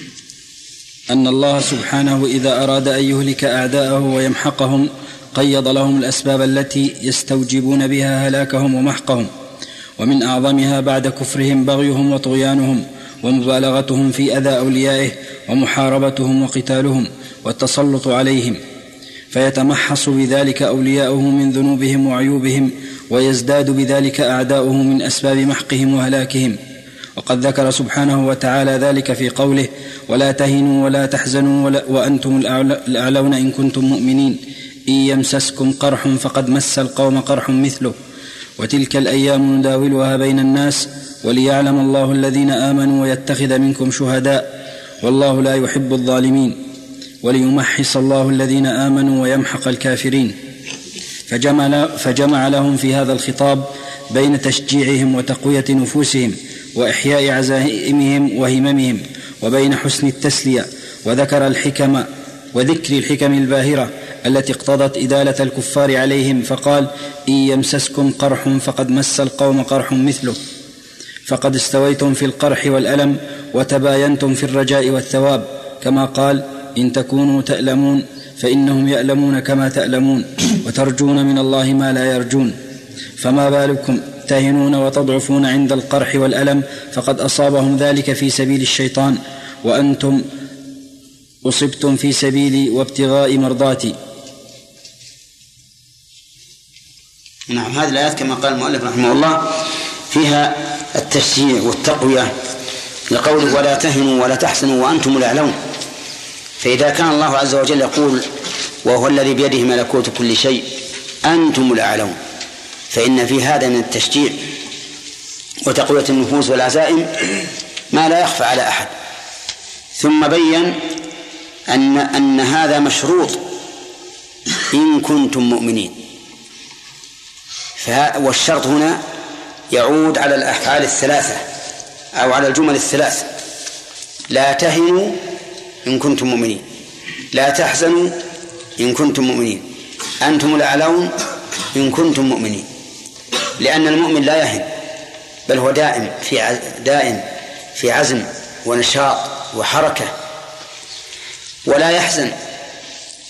D: أن الله سبحانه إذا أراد أن يهلك أعداءه ويمحقهم قيض لهم الأسباب التي يستوجبون بها هلاكهم ومحقهم ومن أعظمها بعد كفرهم بغيهم وطغيانهم ومبالغتهم في اذى اوليائه ومحاربتهم وقتالهم والتسلط عليهم فيتمحص بذلك اولياؤه من ذنوبهم وعيوبهم ويزداد بذلك اعداؤه من اسباب محقهم وهلاكهم وقد ذكر سبحانه وتعالى ذلك في قوله ولا تهنوا ولا تحزنوا ولا وانتم الاعلون ان كنتم مؤمنين ان يمسسكم قرح فقد مس القوم قرح مثله وتلك الايام نداولها بين الناس وليعلم الله الذين امنوا ويتخذ منكم شهداء والله لا يحب الظالمين وليمحص الله الذين امنوا ويمحق الكافرين فجمع, فجمع لهم في هذا الخطاب بين تشجيعهم وتقويه نفوسهم واحياء عزائمهم وهممهم وبين حسن التسليه وذكر الحكم وذكر الحكم الباهره التي اقتضت إدالة الكفار عليهم فقال إن يمسسكم قرح فقد مس القوم قرح مثله فقد استويتم في القرح والألم وتباينتم في الرجاء والثواب كما قال إن تكونوا تألمون فإنهم يألمون كما تألمون وترجون من الله ما لا يرجون فما بالكم تهنون وتضعفون عند القرح والألم فقد أصابهم ذلك في سبيل الشيطان وأنتم أصبتم في سبيلي وابتغاء مرضاتي
A: نعم هذه الآيات كما قال المؤلف رحمه الله فيها التشجيع والتقوية لقوله ولا تهنوا ولا تحزنوا وأنتم الأعلون فإذا كان الله عز وجل يقول وهو الذي بيده ملكوت كل شيء أنتم الأعلون فإن في هذا من التشجيع وتقوية النفوس والعزائم ما لا يخفى على أحد ثم بين أن أن هذا مشروط إن كنتم مؤمنين والشرط هنا يعود على الأفعال الثلاثة أو على الجمل الثلاث لا تهنوا إن كنتم مؤمنين لا تحزنوا إن كنتم مؤمنين أنتم الأعلون إن كنتم مؤمنين لأن المؤمن لا يهن بل هو دائم في دائم في عزم ونشاط وحركة ولا يحزن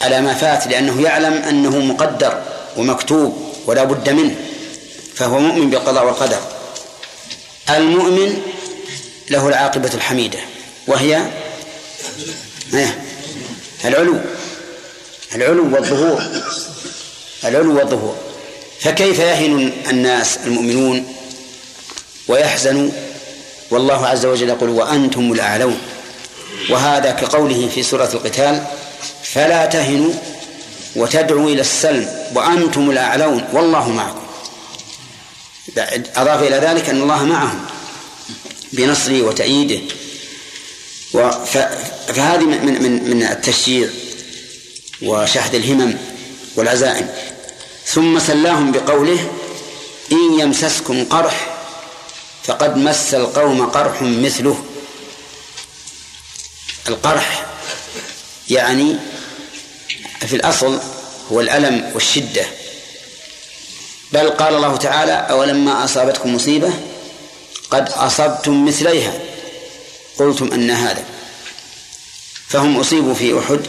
A: على ما فات لأنه يعلم أنه مقدر ومكتوب ولا بد منه فهو مؤمن بالقضاء والقدر المؤمن له العاقبة الحميدة وهي إيه؟ العلو العلو والظهور العلو والظهور فكيف يهن الناس المؤمنون ويحزنوا والله عز وجل يقول وأنتم الأعلون وهذا كقوله في سورة القتال فلا تهنوا وتدعوا إلى السلم وأنتم الأعلون والله معكم أضاف إلى ذلك أن الله معهم بنصره وتأييده فهذه من من من التشجيع وشحذ الهمم والعزائم ثم سلاهم بقوله إن يمسسكم قرح فقد مس القوم قرح مثله القرح يعني في الأصل هو الألم والشدة بل قال الله تعالى أولما أصابتكم مصيبة قد أصبتم مثليها قلتم أن هذا فهم أصيبوا في أحد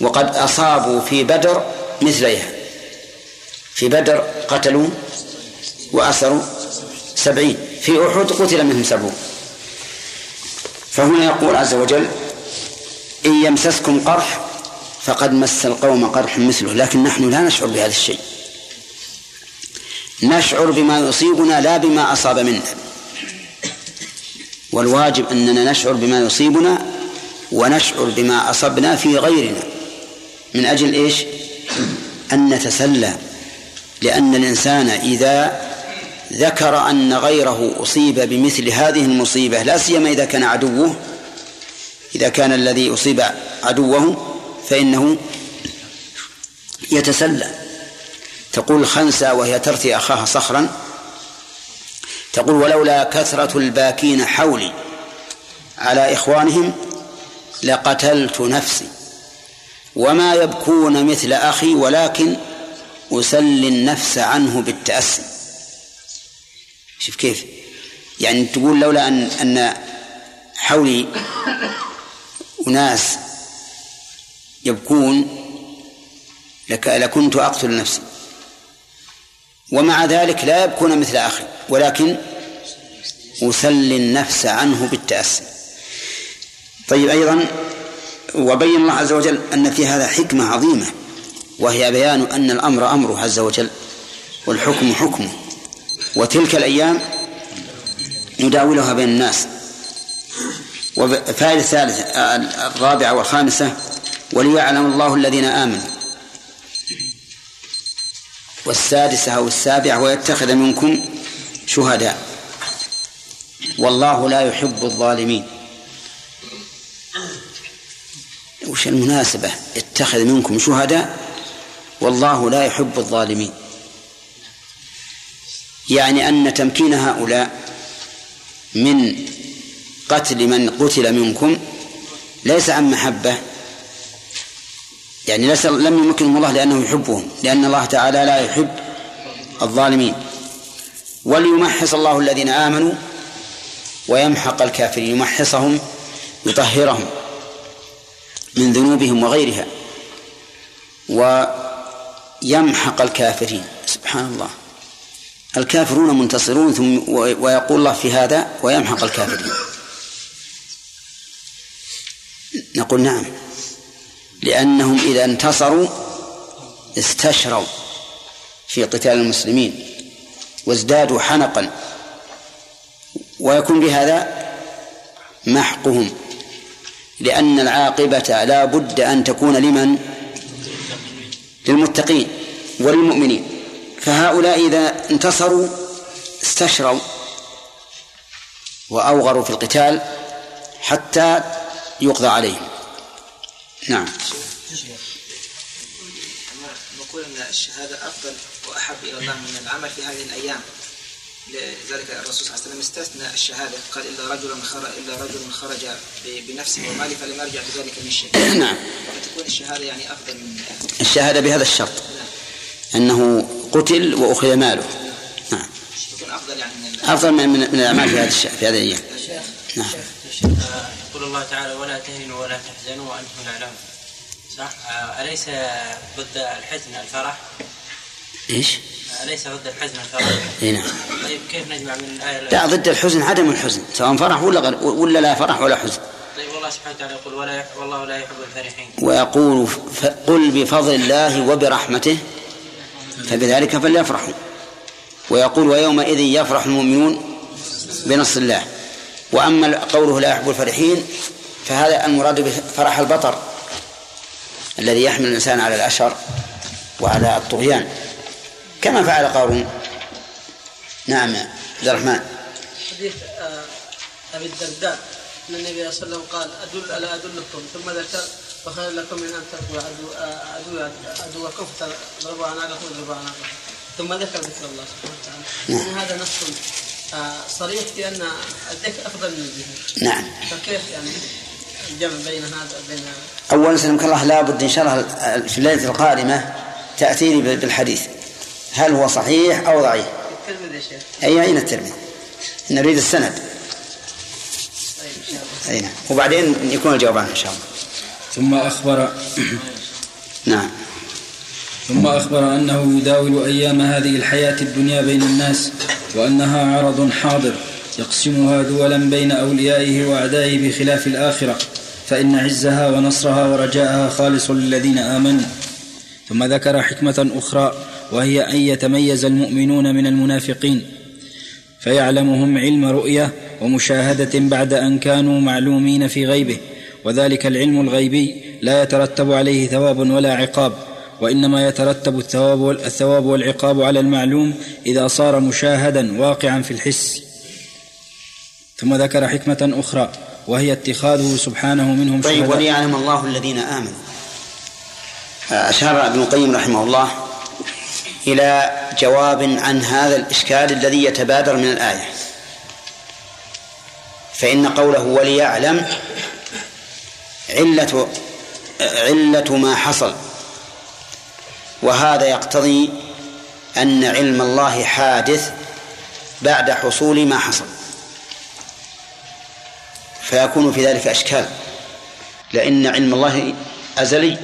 A: وقد أصابوا في بدر مثليها في بدر قتلوا وأسروا سبعين في أحد قتل منهم سبعون فهنا يقول عز وجل إن يمسسكم قرح فقد مس القوم قرح مثله لكن نحن لا نشعر بهذا الشيء نشعر بما يصيبنا لا بما أصاب منا والواجب أننا نشعر بما يصيبنا ونشعر بما أصبنا في غيرنا من أجل إيش أن نتسلى لأن الإنسان إذا ذكر أن غيره أصيب بمثل هذه المصيبة لا سيما إذا كان عدوه إذا كان الذي أصيب عدوه فإنه يتسلى تقول الخنسة وهي ترثي أخاها صخرا تقول ولولا كثرة الباكين حولي على إخوانهم لقتلت نفسي وما يبكون مثل أخي ولكن أسلي النفس عنه بالتأسي شوف كيف يعني تقول لولا أن أن حولي أناس يبكون لك لكنت أقتل نفسي ومع ذلك لا يبكون مثل أخي ولكن أسلي النفس عنه بالتأسي طيب أيضا وبين الله عز وجل أن في هذا حكمة عظيمة وهي بيان أن الأمر أمره عز وجل والحكم حكمه وتلك الأيام نداولها بين الناس وفائدة الثالثة الرابعة والخامسة وليعلم الله الذين آمنوا والسادسة أو السابعة ويتخذ منكم شهداء والله لا يحب الظالمين وش المناسبة اتخذ منكم شهداء والله لا يحب الظالمين يعني أن تمكين هؤلاء من قتل من قتل منكم ليس عن محبة يعني لم يمكنهم الله لأنه يحبهم لأن الله تعالى لا يحب الظالمين وليمحص الله الذين آمنوا ويمحق الكافرين يمحصهم يطهرهم من ذنوبهم وغيرها ويمحق الكافرين سبحان الله الكافرون منتصرون ثم ويقول الله في هذا ويمحق الكافرين نقول نعم لأنهم إذا انتصروا استشروا في قتال المسلمين وازدادوا حنقا ويكون بهذا محقهم لأن العاقبة لا بد أن تكون لمن للمتقين وللمؤمنين فهؤلاء إذا انتصروا استشروا وأوغروا في القتال حتى يقضى عليهم نعم نقول ان الشهاده افضل واحب الى الله من العمل في هذه الايام لذلك الرسول صلى الله عليه وسلم استثنى
B: الشهاده قال الا رجل خرج الا رجل خرج بنفسه وماله فلم يرجع بذلك
A: من شيء
B: نعم فتكون الشهاده يعني افضل من
A: الشهاده
B: بهذا الشرط نعم. انه
A: قتل
B: واخذ ماله
A: نعم
B: افضل يعني من
A: افضل من, من الاعمال في هذا الشيء في هذه الايام
B: نعم آه، الله تعالى ولا تهنوا ولا تحزنوا وانتم الاعلام صح؟ آه، اليس ضد الحزن الفرح؟
A: ايش؟
B: آه، أليس ضد الحزن الفرح؟
A: اي نعم.
B: طيب كيف
A: نجمع من الآية لا ضد الحزن عدم الحزن سواء فرح ولا غير ولا لا
B: فرح ولا حزن. طيب والله سبحانه وتعالى يقول ولا والله لا يحب الفرحين.
A: ويقول قل بفضل الله وبرحمته فبذلك فليفرحوا. ويقول ويومئذ يفرح المؤمنون بنصر الله وأما قوله لا يحب الفرحين فهذا المراد به فرح البطر الذي يحمل الإنسان على الأشر وعلى الطغيان كما فعل قارون نعم عبد الرحمن
B: حديث آه، أبي الدرداء أن النبي صلى الله عليه وسلم قال أدل ألا أدلكم ثم ذكر وخير لكم من أن تلقوا آه، عدو عدوكم فضربوا عناقكم ضربوا عناقكم ثم ذكر ذكر الله سبحانه وتعالى نعم. يعني هذا نص صريح بأن الذكر أفضل من الجهاد نعم فكيف يعني
A: الجمع بين هذا وبين أولا سلمك الله
B: لابد
A: إن شاء الله في الليلة القادمة تأتيني بالحديث هل هو صحيح أو ضعيف الترمذي يا شيخ أي أين الترمذي نريد السند طيب ان شاء الله. أي نعم وبعدين يكون الجواب عنه إن شاء الله
D: ثم أخبر
A: نعم
D: ثم أخبر أنه يداول أيام هذه الحياة الدنيا بين الناس وأنها عرض حاضر يقسمها دولا بين أوليائه وأعدائه بخلاف الآخرة فإن عزها ونصرها ورجاءها خالص للذين آمنوا ثم ذكر حكمة أخرى وهي أن يتميز المؤمنون من المنافقين فيعلمهم علم رؤية ومشاهدة بعد أن كانوا معلومين في غيبه وذلك العلم الغيبي لا يترتب عليه ثواب ولا عقاب وإنما يترتب الثواب الثواب والعقاب على المعلوم إذا صار مشاهدا واقعا في الحس ثم ذكر حكمة أخرى وهي اتخاذه سبحانه منهم طيب شهداء
A: طيب وليعلم الله الذين آمنوا أشار ابن القيم رحمه الله إلى جواب عن هذا الإشكال الذي يتبادر من الآية فإن قوله وليعلم علة علة ما حصل وهذا يقتضي أن علم الله حادث بعد حصول ما حصل فيكون في ذلك أشكال لأن علم الله أزلي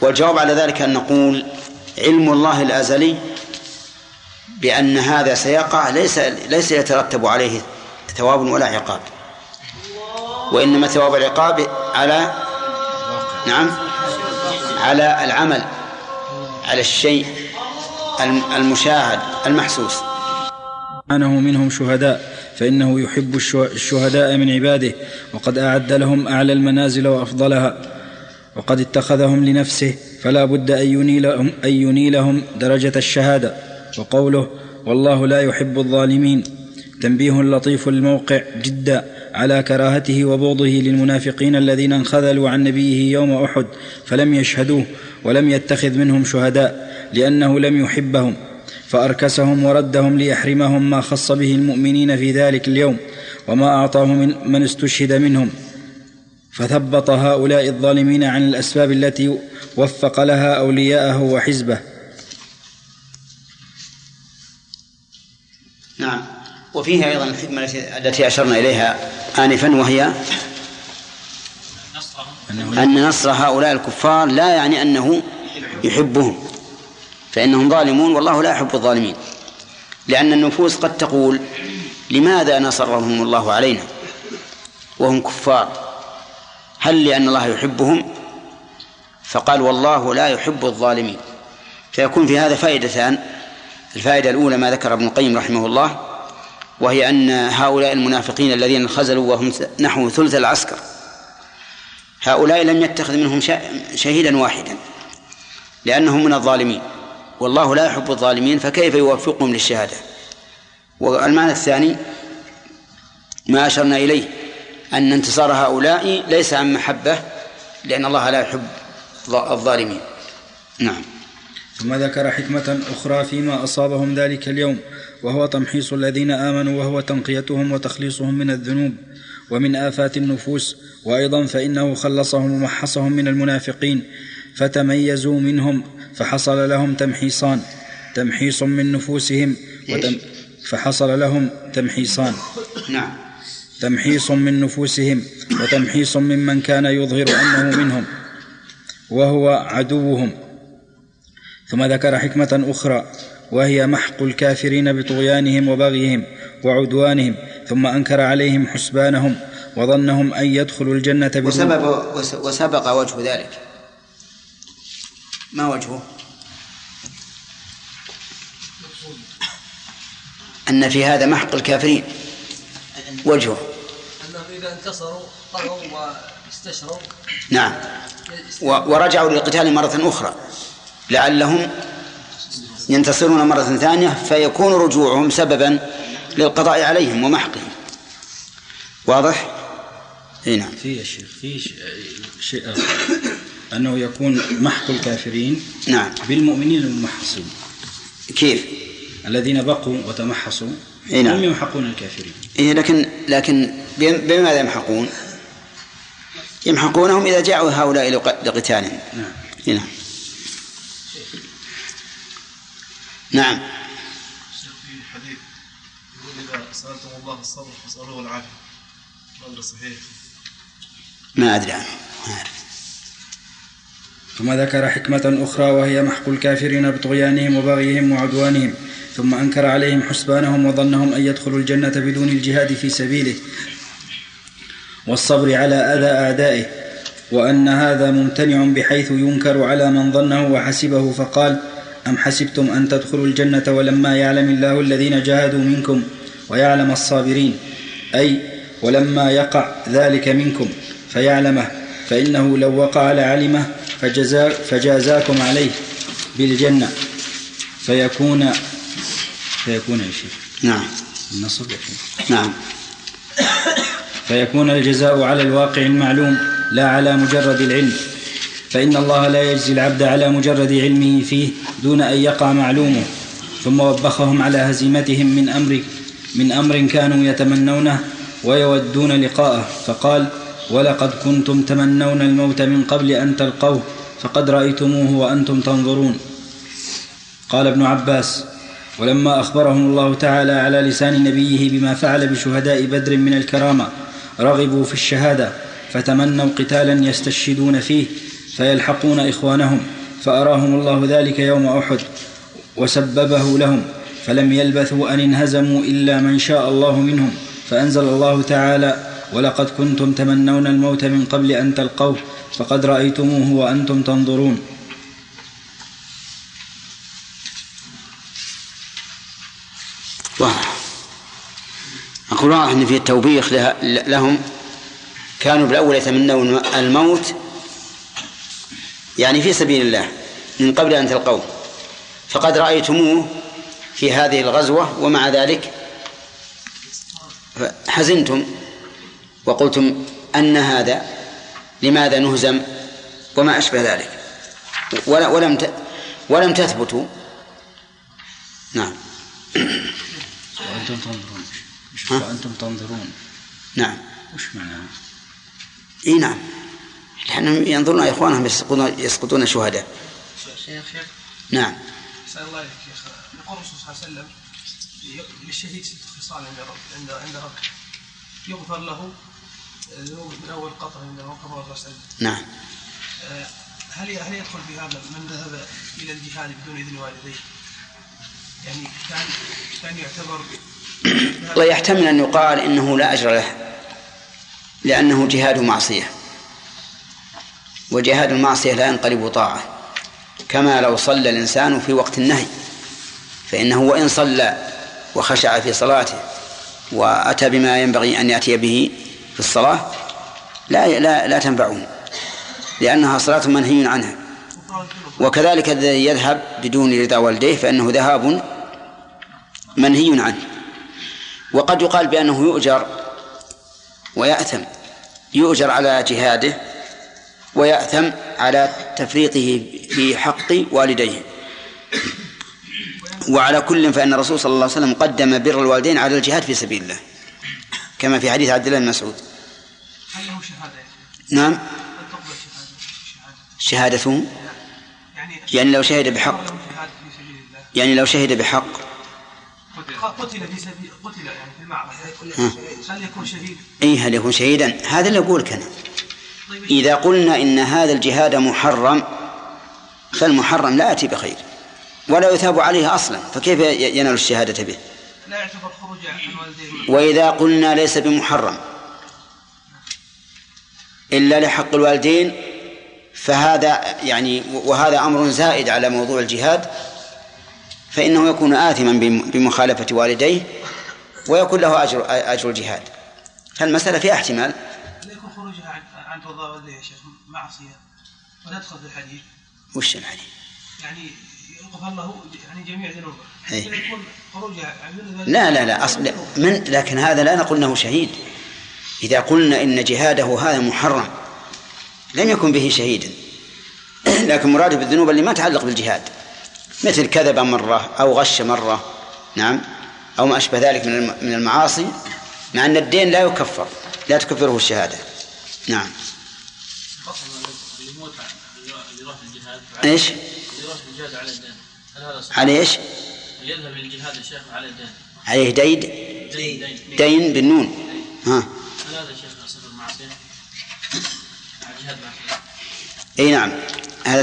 A: والجواب على ذلك أن نقول علم الله الأزلي بأن هذا سيقع ليس ليس يترتب عليه ثواب ولا عقاب وإنما ثواب العقاب على نعم على العمل على الشيء المشاهد المحسوس
D: أنه منهم شهداء فإنه يحب الشهداء من عباده وقد أعد لهم أعلى المنازل وأفضلها وقد اتخذهم لنفسه فلا بد أن ينيلهم, أن ينيلهم درجة الشهادة وقوله والله لا يحب الظالمين تنبيه لطيف الموقع جدا على كراهته وبغضه للمنافقين الذين انخذلوا عن نبيه يوم احد فلم يشهدوه ولم يتخذ منهم شهداء لانه لم يحبهم فاركسهم وردهم ليحرمهم ما خص به المؤمنين في ذلك اليوم وما اعطاه من, من استشهد منهم فثبط هؤلاء الظالمين عن الاسباب التي وفق لها اولياءه وحزبه
A: وفيه أيضا الحكمة التي أشرنا إليها آنفا وهي أن نصر هؤلاء الكفار لا يعني أنه يحبهم فإنهم ظالمون والله لا يحب الظالمين لأن النفوس قد تقول لماذا نصرهم الله علينا وهم كفار هل لأن الله يحبهم فقال والله لا يحب الظالمين فيكون في هذا فائدتان الفائدة الأولى ما ذكر ابن القيم رحمه الله وهي أن هؤلاء المنافقين الذين انخزلوا وهم نحو ثلث العسكر هؤلاء لم يتخذ منهم شهيدا واحدا لأنهم من الظالمين والله لا يحب الظالمين فكيف يوفقهم للشهادة والمعنى الثاني ما أشرنا إليه أن انتصار هؤلاء ليس عن محبة لأن الله لا يحب الظالمين نعم
D: ثم ذكر حكمة أخرى فيما أصابهم ذلك اليوم وهو تمحيص الذين آمنوا وهو تنقيتهم وتخليصهم من الذنوب ومن آفات النفوس وأيضا فإنه خلصهم ومحصهم من المنافقين فتميزوا منهم فحصل لهم تمحيصان تمحيص من نفوسهم وتم فحصل لهم تمحيصان نعم تمحيص من نفوسهم وتمحيص ممن كان يظهر أنه منهم وهو عدوهم ثم ذكر حكمه اخرى وهي محق الكافرين بطغيانهم وبغيهم وعدوانهم ثم انكر عليهم حسبانهم وظنهم ان يدخلوا الجنه وسبب
A: وسبق وجه ذلك ما وجهه أن في هذا محق الكافرين وجهه أنهم إذا انتصروا طغوا واستشروا نعم
B: ورجعوا
A: للقتال مرة أخرى لعلهم ينتصرون مرة ثانية فيكون رجوعهم سببا للقضاء عليهم ومحقهم واضح؟ اي
E: نعم في يا شيخ في شيء آخر أنه يكون محق الكافرين
A: نعم
E: بالمؤمنين المحصون
A: كيف؟
E: الذين بقوا وتمحصوا
A: اي نعم. هم
E: يمحقون الكافرين
A: إيه لكن لكن بماذا يمحقون؟ يمحقونهم إذا جاءوا هؤلاء لقتالهم نعم إيه نعم نعم حديث يقول إذا سألتم الله الصبر فاسألوه العافية هذا صحيح ما أدري عنه ما أعرف
D: ثم ذكر حكمة أخرى وهي محق الكافرين بطغيانهم وبغيهم وعدوانهم ثم أنكر عليهم حسبانهم وظنهم أن يدخلوا الجنة بدون الجهاد في سبيله والصبر على أذى أعدائه وأن هذا ممتنع بحيث ينكر على من ظنه وحسبه فقال أم حسبتم أن تدخلوا الجنة ولما يعلم الله الذين جاهدوا منكم ويعلم الصابرين أي ولما يقع ذلك منكم فيعلمه فإنه لو وقع لعلمه فجزا فجازاكم عليه بالجنة فيكون فيكون يا شيخ نعم
A: النصب نعم
D: فيكون الجزاء على الواقع المعلوم لا على مجرد العلم فإن الله لا يجزي العبد على مجرد علمه فيه دون أن يقع معلومه ثم وبخهم على هزيمتهم من أمر من أمر كانوا يتمنونه ويودون لقاءه فقال ولقد كنتم تمنون الموت من قبل أن تلقوه فقد رأيتموه وأنتم تنظرون قال ابن عباس ولما أخبرهم الله تعالى على لسان نبيه بما فعل بشهداء بدر من الكرامة رغبوا في الشهادة فتمنوا قتالا يستشهدون فيه فيلحقون إخوانهم فأراهم الله ذلك يوم أحد وسببه لهم فلم يلبثوا أن انهزموا إلا من شاء الله منهم فأنزل الله تعالى ولقد كنتم تمنون الموت من قبل أن تلقوه فقد رأيتموه وأنتم تنظرون
A: واضح أقول واضح أن في التوبيخ لهم كانوا بالأول يتمنون الموت يعني في سبيل الله من قبل أن تلقوه فقد رأيتموه في هذه الغزوة ومع ذلك حزنتم وقلتم أن هذا لماذا نهزم وما أشبه ذلك ولم ولم تثبتوا نعم وأنتم
D: تنظرون وأنتم تنظرون نعم وش معناها؟ إي
A: نعم لأنهم ينظرون إخوانهم يسقطون يسقطون شهداء
B: شيخ شيخ نعم أسأل الله يا شيخ يقول الرسول صلى الله عليه وسلم للشهيد ست خصال عند رب عند ربه يغفر له
A: ذنوب من أول قطع عندما كفر الرسول نعم آه، هل هل يدخل في هذا من ذهب إلى
B: الجهاد بدون إذن والديه؟ يعني كان كان يعتبر الله يحتمل أن يقال
A: إنه
B: لا أجر
A: له لأنه جهاد معصية وجهاد المعصية لا ينقلب طاعة كما لو صلى الإنسان في وقت النهي فإنه وإن صلى وخشع في صلاته وأتى بما ينبغي أن يأتي به في الصلاة لا لا لا تنفعه لأنها صلاة منهي عنها وكذلك الذي يذهب بدون رضا والديه فإنه ذهاب منهي عنه وقد يقال بأنه يؤجر ويأثم يؤجر على جهاده ويأثم على تفريطه في حق والديه وعلى كل فإن الرسول صلى الله عليه وسلم قدم بر الوالدين على الجهاد في سبيل الله كما في حديث عبد الله بن مسعود نعم شهادته يعني, يعني لو شهد بحق يعني لو شهد بحق
B: قتل في سبيل قتل يعني في المعركه هل يكون شهيدا؟ اي هل يكون شهيدا؟
A: هذا اللي اقول كان إذا قلنا إن هذا الجهاد محرم فالمحرم لا يأتي بخير ولا يثاب عليه أصلا فكيف ينال الشهادة به لا يعتبر عن وإذا قلنا ليس بمحرم إلا لحق الوالدين فهذا يعني وهذا أمر زائد على موضوع الجهاد فإنه يكون آثما بمخالفة والديه ويكون له أجر أجر الجهاد فالمسألة فيها احتمال عن تضاول يا شيخ معصية وندخل في الحديث وش
B: الحديث؟ يعني يغفر الله يعني جميع ذنوبه إيه.
A: لا لا لا أصل من لكن هذا لا نقول انه شهيد اذا قلنا ان جهاده هذا محرم لم يكن به شهيدا لكن مراده بالذنوب اللي ما تعلق بالجهاد مثل كذب مره او غش مره نعم او ما اشبه ذلك من من المعاصي مع ان الدين لا يكفر لا تكفره الشهاده نعم ايش؟ على ايش؟
B: يذهب للجهاد يا شيخ على الدين عليه
A: ديد دين, دين, دين بالنون ها هل هذا شيخ سبب المعصية؟ اي نعم هذا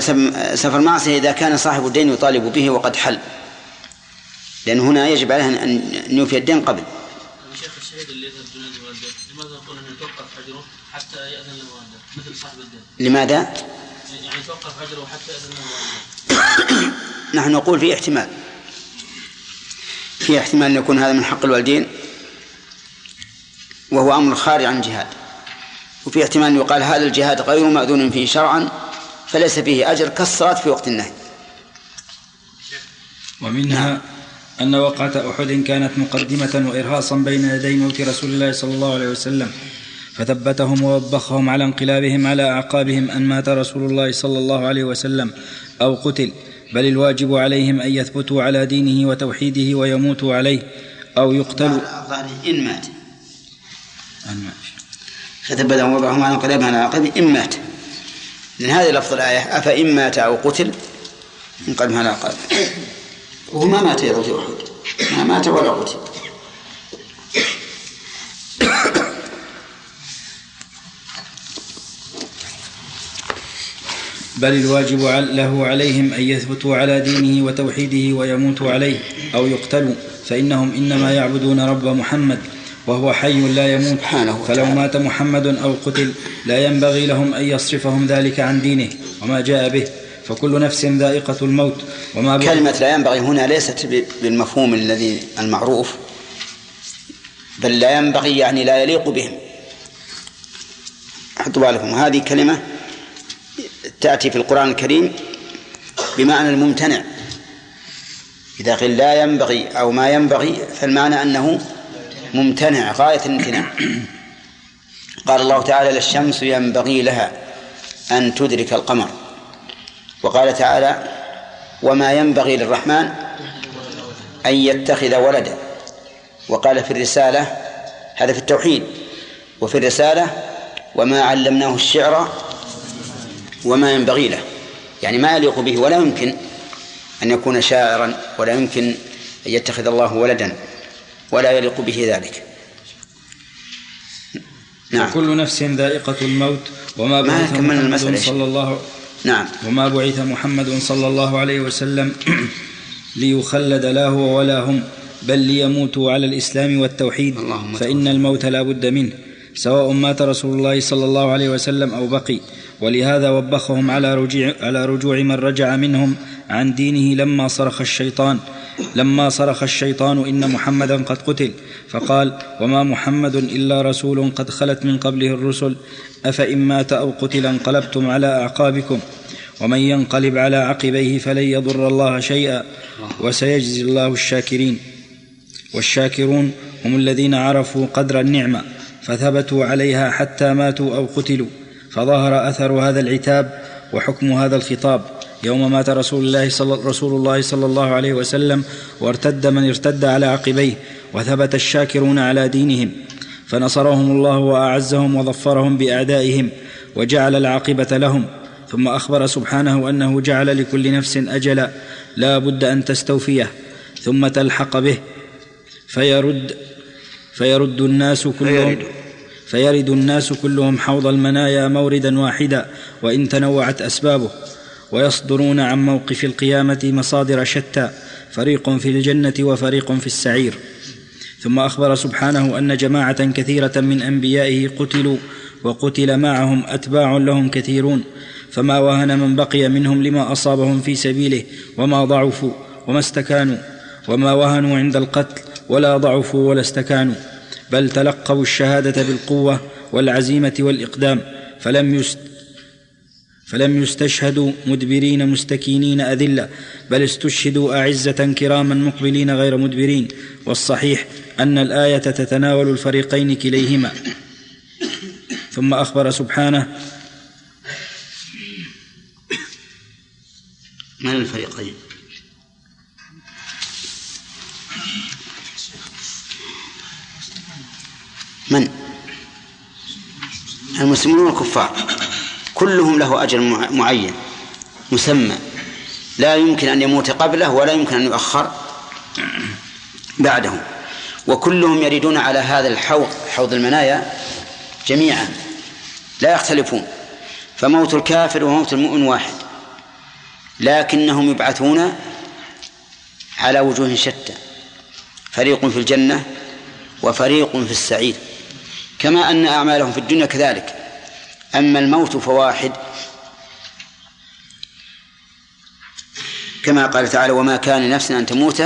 A: سفر معصيه إذا كان صاحب الدين يطالب به وقد حل لأن
B: هنا
A: يجب عليه
B: أن
A: يوفي
B: الدين قبل شيخ الشهيد اللي يذهب دون لماذا نقول أنه يتوقف حجره حتى يأذن له مثل صاحب الدين
A: لماذا؟ يعني يتوقف أجره حتى يأذن نحن نقول في احتمال في احتمال أن يكون هذا من حق الوالدين وهو أمر خارج عن الجهاد وفي احتمال أن يقال هذا الجهاد غير مأذون فيه شرعا فليس فيه أجر كالصلاة في وقت النهي
D: ومنها نعم. أن وقعة أحد كانت مقدمة وإرهاصا بين يدي موت رسول الله صلى الله عليه وسلم فثبتهم ووبخهم على انقلابهم على اعقابهم ان مات رسول الله صلى الله عليه وسلم او قتل بل الواجب عليهم ان يثبتوا على دينه وتوحيده ويموتوا عليه او يقتلوا
A: ان مات ان مات فثبتهم ووبخهم على انقلابهم على اعقابهم ان مات من هذه لفظ الايه افان مات او قتل انقلبهم على اعقابهم وهو ما مات يا رجل ما مات ولا قتل
D: بل الواجب له عليهم أن يثبتوا على دينه وتوحيده ويموتوا عليه أو يقتلوا فإنهم إنما يعبدون رب محمد وهو حي لا يموت فلو مات محمد أو قتل لا ينبغي لهم أن يصرفهم ذلك عن دينه وما جاء به فكل نفس ذائقة الموت
A: وما كلمة لا ينبغي هنا ليست بالمفهوم الذي المعروف بل لا ينبغي يعني لا يليق بهم حطوا بالكم هذه كلمة تأتي في القرآن الكريم بمعنى الممتنع إذا قيل لا ينبغي أو ما ينبغي فالمعنى أنه ممتنع غاية الامتناع قال الله تعالى للشمس ينبغي لها أن تدرك القمر وقال تعالى وما ينبغي للرحمن أن يتخذ ولدا وقال في الرسالة هذا في التوحيد وفي الرسالة وما علمناه الشعر وما ينبغي له يعني ما يليق به ولا يمكن أن يكون شاعرا ولا يمكن أن يتخذ الله ولدا ولا يليق به ذلك
D: نعم كل نفس ذائقة الموت وما بعث محمد صلى الله نعم وما بعث محمد صلى الله عليه وسلم ليخلد لا هو ولا هم بل ليموتوا على الإسلام والتوحيد فإن الموت لا بد منه سواء مات رسول الله صلى الله عليه وسلم أو بقي ولهذا وبخهم على رجوع, على رجوع من رجع منهم عن دينه لما صرخ الشيطان لما صرخ الشيطان إن محمدا قد قتل فقال وما محمد إلا رسول قد خلت من قبله الرسل أفإن مات أو قتل انقلبتم على أعقابكم ومن ينقلب على عقبيه فلن يضر الله شيئا وسيجزي الله الشاكرين والشاكرون هم الذين عرفوا قدر النعمه فثبتوا عليها حتى ماتوا او قتلوا فظهر اثر هذا العتاب وحكم هذا الخطاب يوم مات رسول الله صلى, رسول الله صلى الله عليه وسلم وارتد من ارتد على عقبيه وثبت الشاكرون على دينهم فنصرهم الله واعزهم وظفرهم باعدائهم وجعل العاقبه لهم ثم اخبر سبحانه انه جعل لكل نفس اجلا لا بد ان تستوفيه ثم تلحق به فيرد فيرد الناس كلهم فيرد. فيرد الناس كلهم حوض المنايا موردا واحدا وان تنوعت اسبابه ويصدرون عن موقف القيامه مصادر شتى فريق في الجنه وفريق في السعير ثم اخبر سبحانه ان جماعه كثيره من انبيائه قتلوا وقتل معهم اتباع لهم كثيرون فما وهن من بقي منهم لما اصابهم في سبيله وما ضعفوا وما استكانوا وما وهنوا عند القتل ولا ضعفوا ولا استكانوا بل تلقوا الشهاده بالقوه والعزيمه والاقدام فلم يست فلم يستشهدوا مدبرين مستكينين اذله بل استشهدوا اعزه كراما مقبلين غير مدبرين والصحيح ان الايه تتناول الفريقين كليهما ثم اخبر سبحانه
A: من الفريقين من المسلمون والكفار كلهم له أجل معين مسمى لا يمكن أن يموت قبله ولا يمكن أن يؤخر بعده وكلهم يريدون على هذا الحوض حوض المنايا جميعا لا يختلفون فموت الكافر وموت المؤمن واحد لكنهم يبعثون على وجوه شتى فريق في الجنة وفريق في السعير كما أن أعمالهم في الدنيا كذلك أما الموت فواحد كما قال تعالى وما كان لنفس أن تموت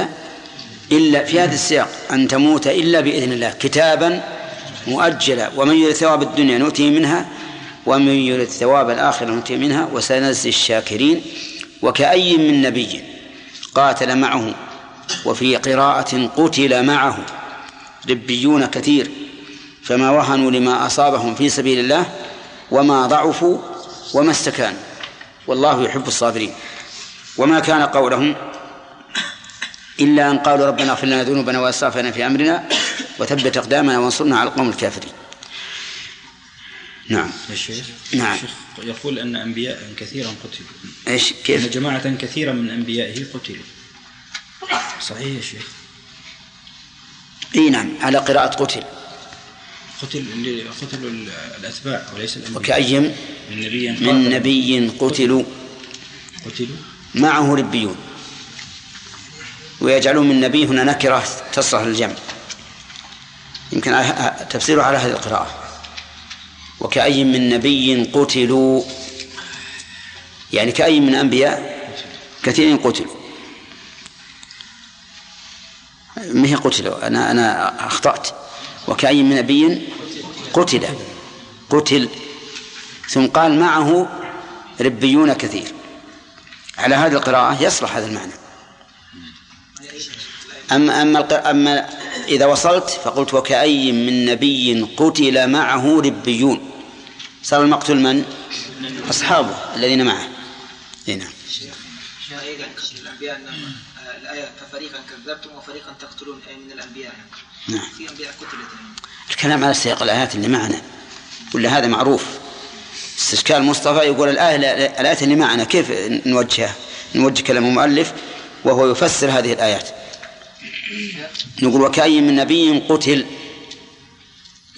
A: إلا في هذا السياق أن تموت إلا بإذن الله كتابا مؤجلا ومن يريد ثواب الدنيا نؤتيه منها ومن يريد ثواب الآخرة نؤتيه منها وسنزل الشاكرين وكأي من نبي قاتل معه وفي قراءة قتل معه ربيون كثير فما وهنوا لما أصابهم في سبيل الله وما ضعفوا وما استكانوا والله يحب الصابرين وما كان قولهم إلا أن قالوا ربنا اغفر لنا ذنوبنا وإسرافنا في أمرنا وثبت أقدامنا وانصرنا على القوم الكافرين
D: نعم
A: الشيخ نعم الشيخ
D: يقول أن أنبياء كثيرا قتلوا إيش كيف؟ أن جماعة كثيرة من أنبيائه قتلوا صحيح يا شيخ اي
A: نعم على قراءة قتل قتل
D: قتلوا الاتباع وليس الانبياء وكأي من نبي
A: من نبي قتلوا
D: قتلوا
A: معه ربيون ويجعلون من نبي هنا نكرة تصلح للجمع يمكن تفسيره على هذه القراءة وكأي من نبي قتلوا يعني كأي من أنبياء كثير قتلوا ما هي قتلوا أنا أنا أخطأت وكأي من نبي قتل قتل ثم قال معه ربيون كثير على هذه القراءة يصلح هذا المعنى أما أما أما إذا وصلت فقلت وكأي من نبي قتل معه ربيون صار المقتل من؟ أصحابه الذين معه
B: هنا الأنبياء الآية ففريقا كذبتم وفريقا تقتلون أي من الأنبياء نعم
A: الكلام على سياق الآيات اللي معنا ولا هذا معروف استشكال مصطفى يقول الآية الآيات اللي معنا كيف نوجهها نوجه كلام المؤلف وهو يفسر هذه الآيات نقول وكأي من نبي قتل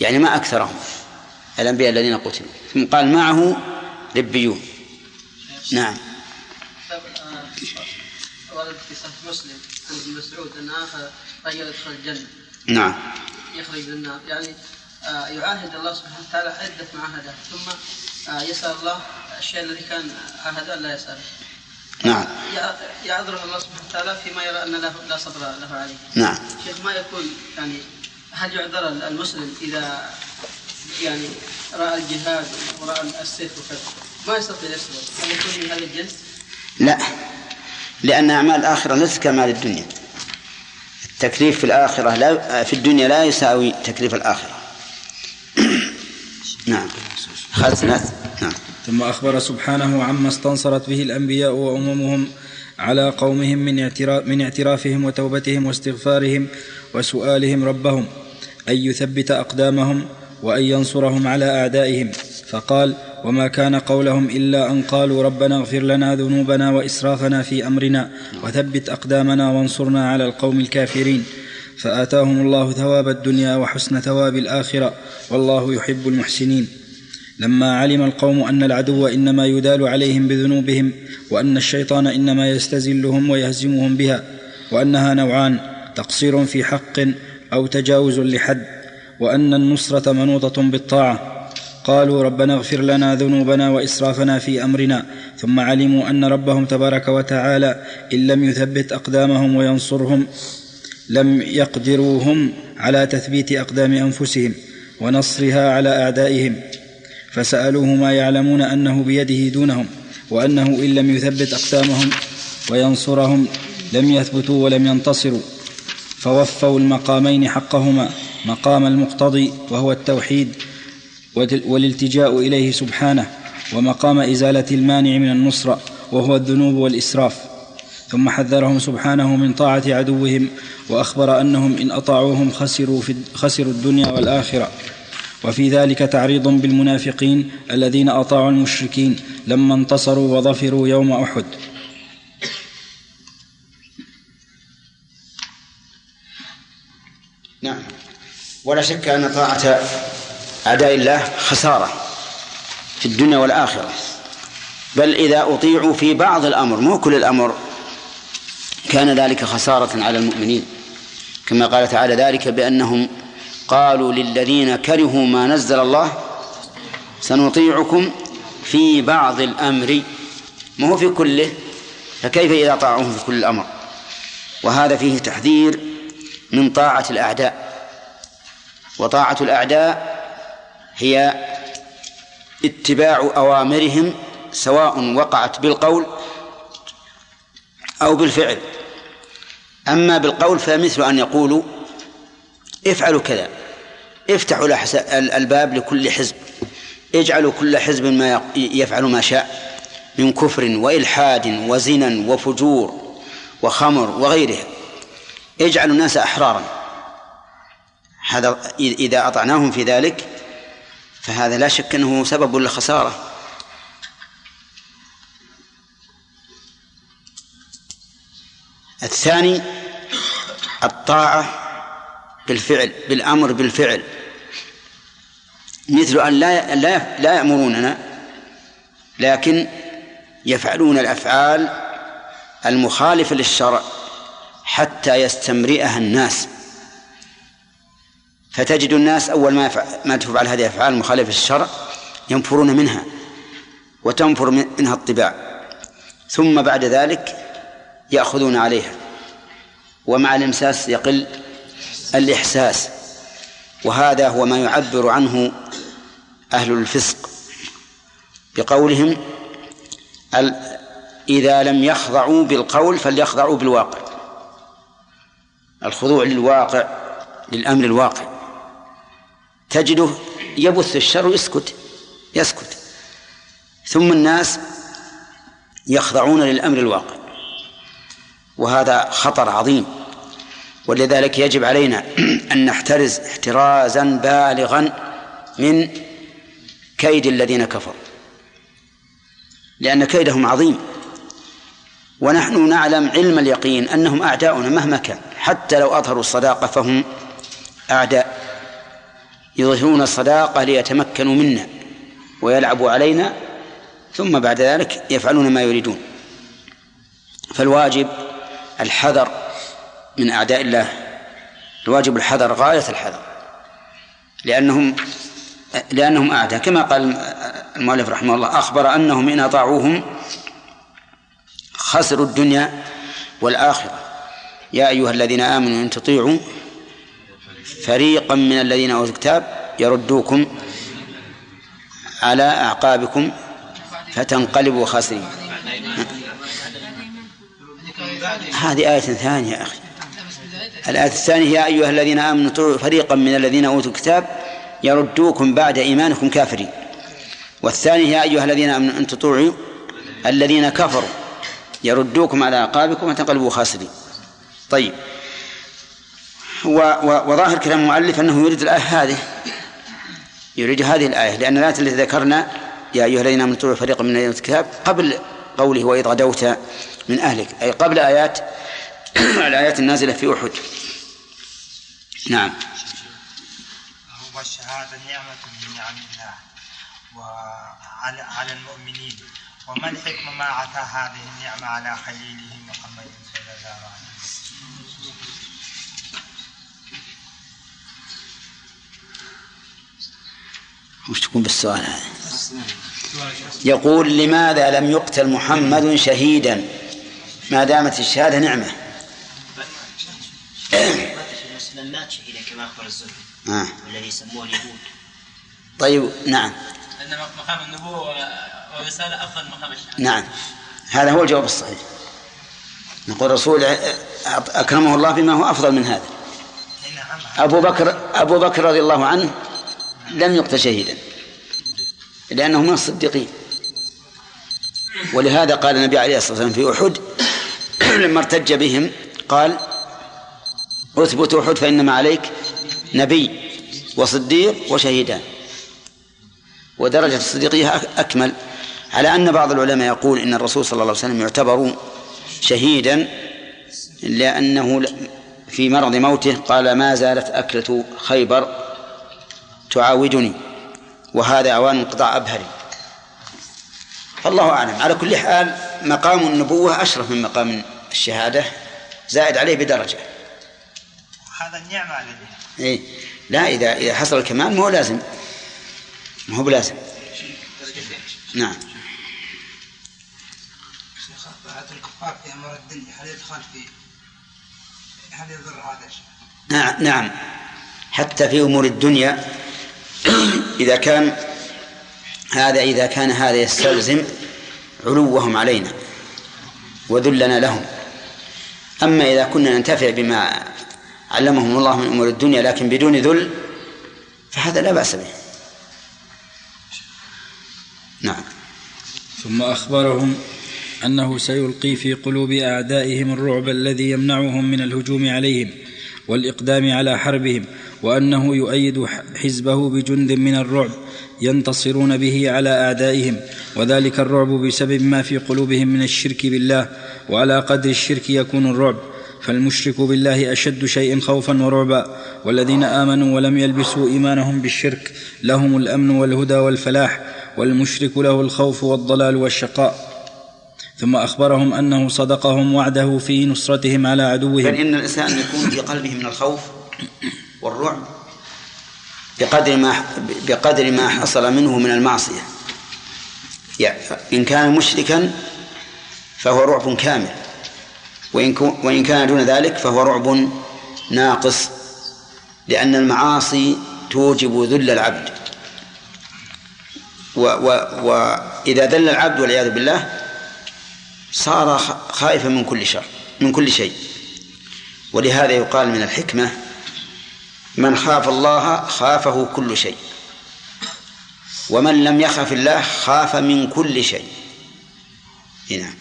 A: يعني ما أكثرهم الأنبياء الذين قتلوا ثم قال معه ربيون نعم ورد في صحيح مسلم عن ابن مسعود أن رجل يدخل الجنة نعم
B: يخرج للنار يعني آه، يعاهد الله سبحانه وتعالى عدة معاهدات ثم آه، يسأل الله الشيء الذي كان عاهده لا يسأله
A: نعم
B: يعذره الله سبحانه وتعالى فيما يرى أن لا صبر له عليه نعم شيخ ما يكون يعني هل يعذر المسلم إذا يعني رأى الجهاد ورأى السيف وكذا ما يستطيع يصبر هل يكون من هذا الجنس؟
A: لا لأن أعمال الآخرة ليست كأعمال الدنيا تكليف في الآخرة لا في الدنيا لا يساوي تكليف الآخرة
D: نعم خلصنا نعم. نعم ثم أخبر سبحانه عما استنصرت به الأنبياء وأممهم على قومهم من, اعتراف من اعترافهم وتوبتهم واستغفارهم وسؤالهم ربهم أن يثبت أقدامهم وان ينصرهم على اعدائهم فقال وما كان قولهم الا ان قالوا ربنا اغفر لنا ذنوبنا واسرافنا في امرنا وثبت اقدامنا وانصرنا على القوم الكافرين فاتاهم الله ثواب الدنيا وحسن ثواب الاخره والله يحب المحسنين لما علم القوم ان العدو انما يدال عليهم بذنوبهم وان الشيطان انما يستزلهم ويهزمهم بها وانها نوعان تقصير في حق او تجاوز لحد وان النصره منوطه بالطاعه قالوا ربنا اغفر لنا ذنوبنا واسرافنا في امرنا ثم علموا ان ربهم تبارك وتعالى ان لم يثبت اقدامهم وينصرهم لم يقدروا هم على تثبيت اقدام انفسهم ونصرها على اعدائهم فسالوه ما يعلمون انه بيده دونهم وانه ان لم يثبت اقدامهم وينصرهم لم يثبتوا ولم ينتصروا فوفوا المقامين حقهما مقام المقتضي وهو التوحيد والالتجاء إليه سبحانه ومقام إزالة المانع من النصرة وهو الذنوب والإسراف ثم حذرهم سبحانه من طاعة عدوهم وأخبر أنهم إن أطاعوهم خسروا, في خسروا الدنيا والآخرة وفي ذلك تعريض بالمنافقين الذين أطاعوا المشركين لما انتصروا وظفروا يوم أحد
A: ولا شك أن طاعة أعداء الله خسارة في الدنيا والآخرة بل إذا أطيعوا في بعض الأمر مو كل الأمر كان ذلك خسارة على المؤمنين كما قال تعالى ذلك بأنهم قالوا للذين كرهوا ما نزل الله سنطيعكم في بعض الأمر ما هو في كله فكيف إذا طاعوهم في كل الأمر وهذا فيه تحذير من طاعة الأعداء وطاعة الأعداء هي اتباع أوامرهم سواء وقعت بالقول أو بالفعل أما بالقول فمثل أن يقولوا افعلوا كذا افتحوا الباب لكل حزب اجعلوا كل حزب ما يفعل ما شاء من كفر وإلحاد وزنا وفجور وخمر وغيرها اجعلوا الناس أحرارا هذا إذا أطعناهم في ذلك فهذا لا شك أنه سبب للخسارة الثاني الطاعة بالفعل بالأمر بالفعل مثل أن لا لا لا يأمروننا لكن يفعلون الأفعال المخالفة للشرع حتى يستمرئها الناس فتجد الناس أول ما ما تفعل هذه الأفعال مخالفة للشرع ينفرون منها وتنفر منها الطباع ثم بعد ذلك يأخذون عليها ومع الإمساس يقل الإحساس وهذا هو ما يعبر عنه أهل الفسق بقولهم إذا لم يخضعوا بالقول فليخضعوا بالواقع الخضوع للواقع للأمر الواقع تجده يبث الشر ويسكت يسكت ثم الناس يخضعون للأمر الواقع وهذا خطر عظيم ولذلك يجب علينا أن نحترز احترازا بالغا من كيد الذين كفروا لأن كيدهم عظيم ونحن نعلم علم اليقين أنهم أعداؤنا مهما كان حتى لو أظهروا الصداقة فهم أعداء يظهرون الصداقة ليتمكنوا منا ويلعبوا علينا ثم بعد ذلك يفعلون ما يريدون فالواجب الحذر من أعداء الله الواجب الحذر غاية الحذر لأنهم لأنهم أعداء كما قال المؤلف رحمه الله أخبر أنهم إن أطاعوهم خسروا الدنيا والآخرة يا أيها الذين آمنوا إن تطيعوا فريقا من الذين أوتوا الكتاب يردوكم على أعقابكم فتنقلبوا خاسرين هذه آية ثانية يا أخي الآية الثانية يا أيها الذين آمنوا طلعوا فريقا من الذين أوتوا الكتاب يردوكم بعد إيمانكم كافرين والثانية يا أيها الذين آمنوا أن تطوعوا الذين كفروا يردوكم على أعقابكم وتنقلبوا خاسرين طيب وظاهر كلام المؤلف أنه يريد الآية هذه يريد هذه الآية لأن الآية التي ذكرنا يا أيها الذين آمنوا اتبعوا فريقا من أهل الكتاب قبل قوله وإذ غدوت من أهلك أي قبل آيات الآيات النازلة في أحد
B: نعم هو الشهادة نعمة من نعم الله وعلى على المؤمنين وما حكم ما عتى هذه النعمة على خليله محمد صلى الله عليه وسلم
A: وش تكون بالسؤال هذا يقول لماذا لم يقتل محمد شهيدا ما دامت الشهادة نعمة مات شهيدا كما أخبر الزهري آه. والذي سموه اليهود طيب نعم أن
B: مقام النبوة والرسالة أفضل مقام الشهادة
A: نعم هذا هو الجواب الصحيح نقول رسول أكرمه الله بما هو أفضل من هذا أبو بكر أبو بكر رضي الله عنه لم يقتل شهيدا لأنه من الصديقين ولهذا قال النبي عليه الصلاة والسلام في أحد لما ارتج بهم قال اثبت أحد فإنما عليك نبي وصديق وشهيدان ودرجة الصديقية أكمل على أن بعض العلماء يقول إن الرسول صلى الله عليه وسلم يعتبر شهيدا لأنه في مرض موته قال ما زالت أكلة خيبر تعاودني وهذا أوان انقطاع أبهري فالله أعلم على كل حال مقام النبوة أشرف من مقام الشهادة زائد عليه بدرجة
B: هذا النعمة عليه
A: إيه لا إذا إذا حصل الكمال ما هو لازم ما هو بلازم نعم شيخ الكفار في امور الدنيا هل يدخل في هل يضر هذا الشيء؟ نعم نعم حتى في أمور الدنيا إذا كان هذا إذا كان هذا يستلزم علوهم علينا وذلنا لهم أما إذا كنا ننتفع بما علمهم الله من أمور الدنيا لكن بدون ذل فهذا لا بأس به نعم
D: ثم أخبرهم أنه سيلقي في قلوب أعدائهم الرعب الذي يمنعهم من الهجوم عليهم والإقدام على حربهم وانه يؤيد حزبه بجند من الرعب ينتصرون به على اعدائهم وذلك الرعب بسبب ما في قلوبهم من الشرك بالله وعلى قدر الشرك يكون الرعب فالمشرك بالله اشد شيء خوفا ورعبا والذين امنوا ولم يلبسوا ايمانهم بالشرك لهم الامن والهدى والفلاح والمشرك له الخوف والضلال والشقاء ثم اخبرهم انه صدقهم وعده في نصرتهم على عدوهم بل
A: ان الانسان يكون في قلبه من الخوف والرعب بقدر ما بقدر ما حصل منه من المعصية يعني إن كان مشركا فهو رعب كامل وإن وإن كان دون ذلك فهو رعب ناقص لأن المعاصي توجب ذل العبد وإذا ذل العبد والعياذ بالله صار خائفا من كل شر من كل شيء ولهذا يقال من الحكمة من خاف الله خافه كل شيء ومن لم يخف الله خاف من كل شيء
D: نعم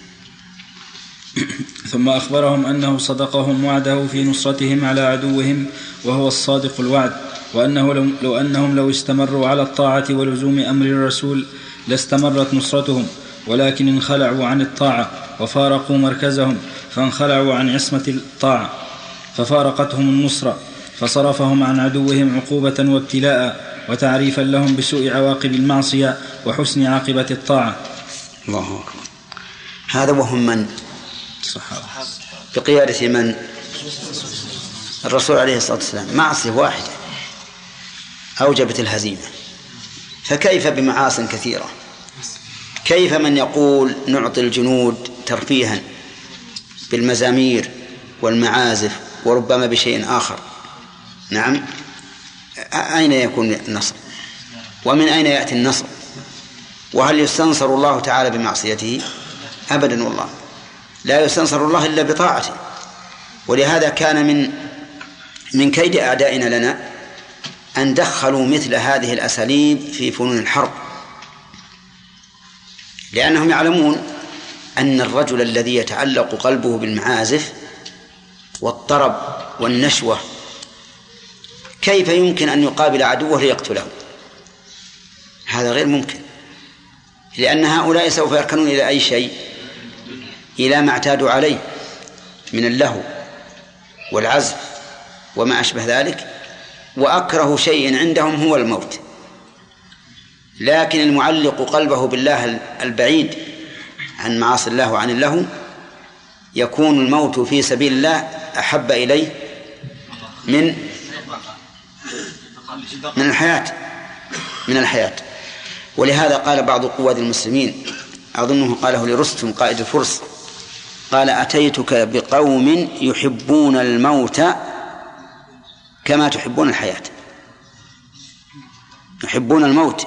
D: ثم أخبرهم أنه صدقهم وعده في نصرتهم على عدوهم وهو الصادق الوعد وأنه لو, لو أنهم لو استمروا على الطاعة ولزوم أمر الرسول لاستمرت نصرتهم ولكن انخلعوا عن الطاعة وفارقوا مركزهم فانخلعوا عن عصمة الطاعة ففارقتهم النصرة فصرفهم عن عدوهم عقوبه وابتلاء وتعريفا لهم بسوء عواقب المعصيه وحسن عاقبه الطاعه الله
A: اكبر هذا وهم من الصحابه بقياده من الرسول عليه الصلاه والسلام معصيه واحده اوجبت الهزيمه فكيف بمعاص كثيره كيف من يقول نعطي الجنود ترفيها بالمزامير والمعازف وربما بشيء آخر نعم أين يكون النصر ومن أين يأتي النصر وهل يستنصر الله تعالى بمعصيته أبدا والله لا يستنصر الله إلا بطاعته ولهذا كان من من كيد أعدائنا لنا أن دخلوا مثل هذه الأساليب في فنون الحرب لأنهم يعلمون أن الرجل الذي يتعلق قلبه بالمعازف والطرب والنشوة كيف يمكن أن يقابل عدوه ليقتله هذا غير ممكن لأن هؤلاء سوف يركنون إلى أي شيء إلى ما اعتادوا عليه من اللهو والعزف وما أشبه ذلك وأكره شيء عندهم هو الموت لكن المعلق قلبه بالله البعيد عن معاصي الله وعن اللهو يكون الموت في سبيل الله أحب إليه من من الحياة من الحياة ولهذا قال بعض قواد المسلمين أظنه قاله لرستم قائد الفرس قال أتيتك بقوم يحبون الموت كما تحبون الحياة يحبون الموت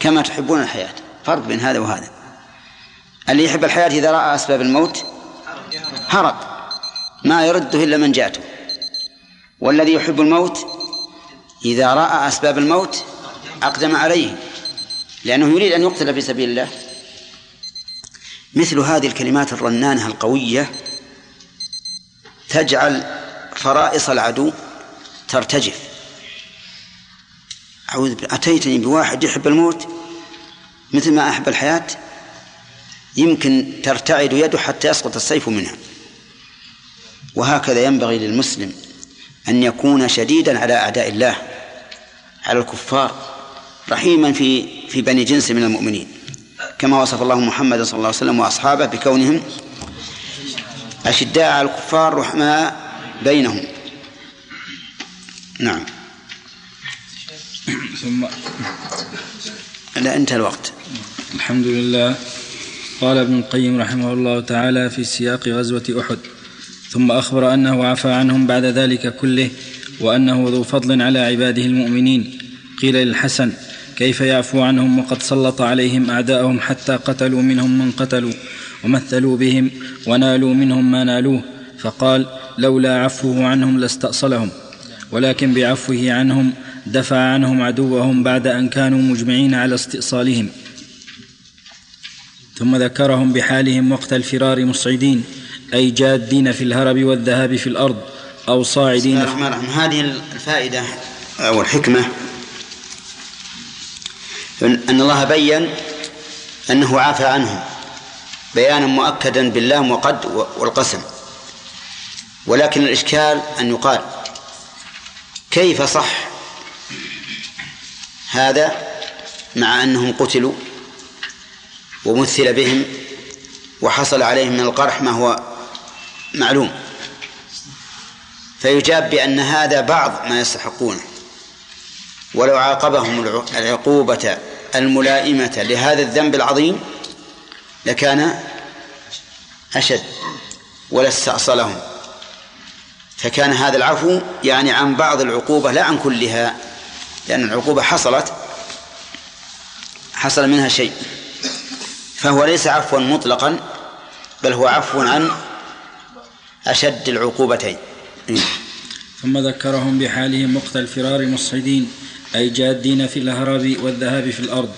A: كما تحبون الحياة فرق بين هذا وهذا اللي يحب الحياة إذا رأى أسباب الموت هرب ما يرده إلا من جاءته والذي يحب الموت إذا رأى أسباب الموت أقدم عليه لأنه يريد أن يقتل في سبيل الله مثل هذه الكلمات الرنانة القوية تجعل فرائص العدو ترتجف أعوذ أتيتني بواحد يحب الموت مثل ما أحب الحياة يمكن ترتعد يده حتى يسقط السيف منها وهكذا ينبغي للمسلم أن يكون شديدا على أعداء الله على الكفار رحيما في في بني جنس من المؤمنين كما وصف الله محمد صلى الله عليه وسلم واصحابه بكونهم اشداء على الكفار رحماء بينهم نعم ثم لا انتهى الوقت
D: الحمد لله قال ابن القيم رحمه الله تعالى في سياق غزوه احد ثم اخبر انه عفى عنهم بعد ذلك كله وانه ذو فضل على عباده المؤمنين قيل للحسن كيف يعفو عنهم وقد سلط عليهم اعداءهم حتى قتلوا منهم من قتلوا ومثلوا بهم ونالوا منهم ما نالوه فقال لولا عفوه عنهم لاستاصلهم ولكن بعفوه عنهم دفع عنهم عدوهم بعد ان كانوا مجمعين على استئصالهم ثم ذكرهم بحالهم وقت الفرار مصعدين اي جادين في الهرب والذهاب في الارض أو صاعدين بسم الله الرحمن
A: الرحيم هذه الفائدة أو الحكمة أن الله بين أنه عافى عنهم بيانا مؤكدا باللام وقد والقسم ولكن الإشكال أن يقال كيف صح هذا مع أنهم قتلوا ومثل بهم وحصل عليهم من القرح ما هو معلوم فيجاب بأن هذا بعض ما يستحقونه ولو عاقبهم العقوبة الملائمة لهذا الذنب العظيم لكان أشد ولا استأصلهم فكان هذا العفو يعني عن بعض العقوبة لا عن كلها لأن العقوبة حصلت حصل منها شيء فهو ليس عفوا مطلقا بل هو عفو عن أشد العقوبتين
D: ثم ذكرهم بحالهم وقت الفرار مصعدين أي جادين في الهرب والذهاب في الأرض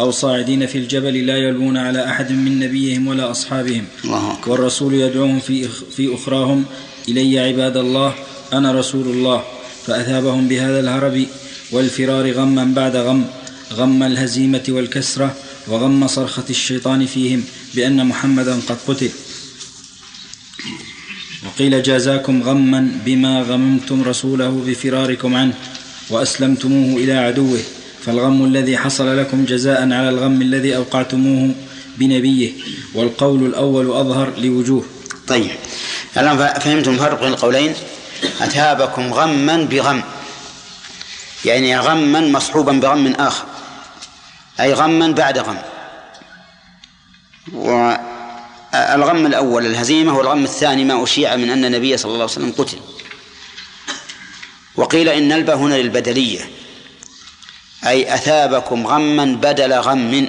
D: أو صاعدين في الجبل لا يلوون على أحد من نبيهم ولا أصحابهم الله. والرسول يدعوهم في, في أخراهم إلي عباد الله أنا رسول الله فأثابهم بهذا الهرب والفرار غما بعد غم غم الهزيمة والكسرة وغم صرخة الشيطان فيهم بأن محمدا قد قتل وقيل جازاكم غما بما غممتم رسوله بفراركم عنه وأسلمتموه إلى عدوه فالغم الذي حصل لكم جزاء على الغم الذي أوقعتموه بنبيه والقول الأول أظهر لوجوه
A: طيب الآن فهمتم فرق بين القولين أتابكم غما بغم يعني غما مصحوبا بغم آخر أي غما بعد غم و الغم الأول الهزيمة والغم الثاني ما أشيع من أن النبي صلى الله عليه وسلم قتل وقيل إن الب هنا للبدلية أي أثابكم غما بدل غم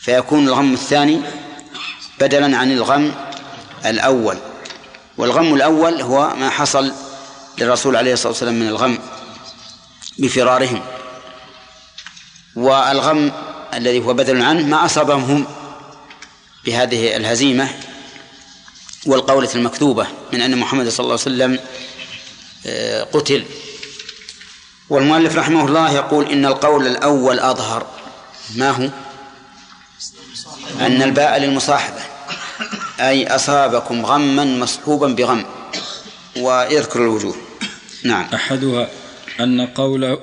A: فيكون الغم الثاني بدلا عن الغم الأول والغم الأول هو ما حصل للرسول عليه الصلاة والسلام من الغم بفرارهم والغم الذي هو بدل عنه ما أصابهم هم بهذه الهزيمة والقولة المكذوبة من أن محمد صلى الله عليه وسلم آه، قتل والمؤلف رحمه الله يقول إن القول الأول أظهر ما هو أن الباء للمصاحبة أي أصابكم غما مصحوبا بغم ويذكر الوجوه نعم
D: أحدها أن قوله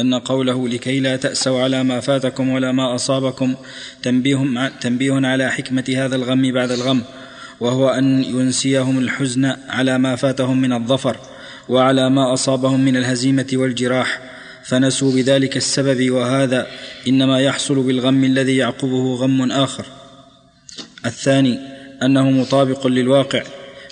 D: أن قوله لكي لا تأسوا على ما فاتكم ولا ما أصابكم تنبيه, تنبيه على حكمة هذا الغم بعد الغم وهو أن ينسيهم الحزن على ما فاتهم من الظفر وعلى ما أصابهم من الهزيمة والجراح فنسوا بذلك السبب وهذا إنما يحصل بالغم الذي يعقبه غم آخر الثاني أنه مطابق للواقع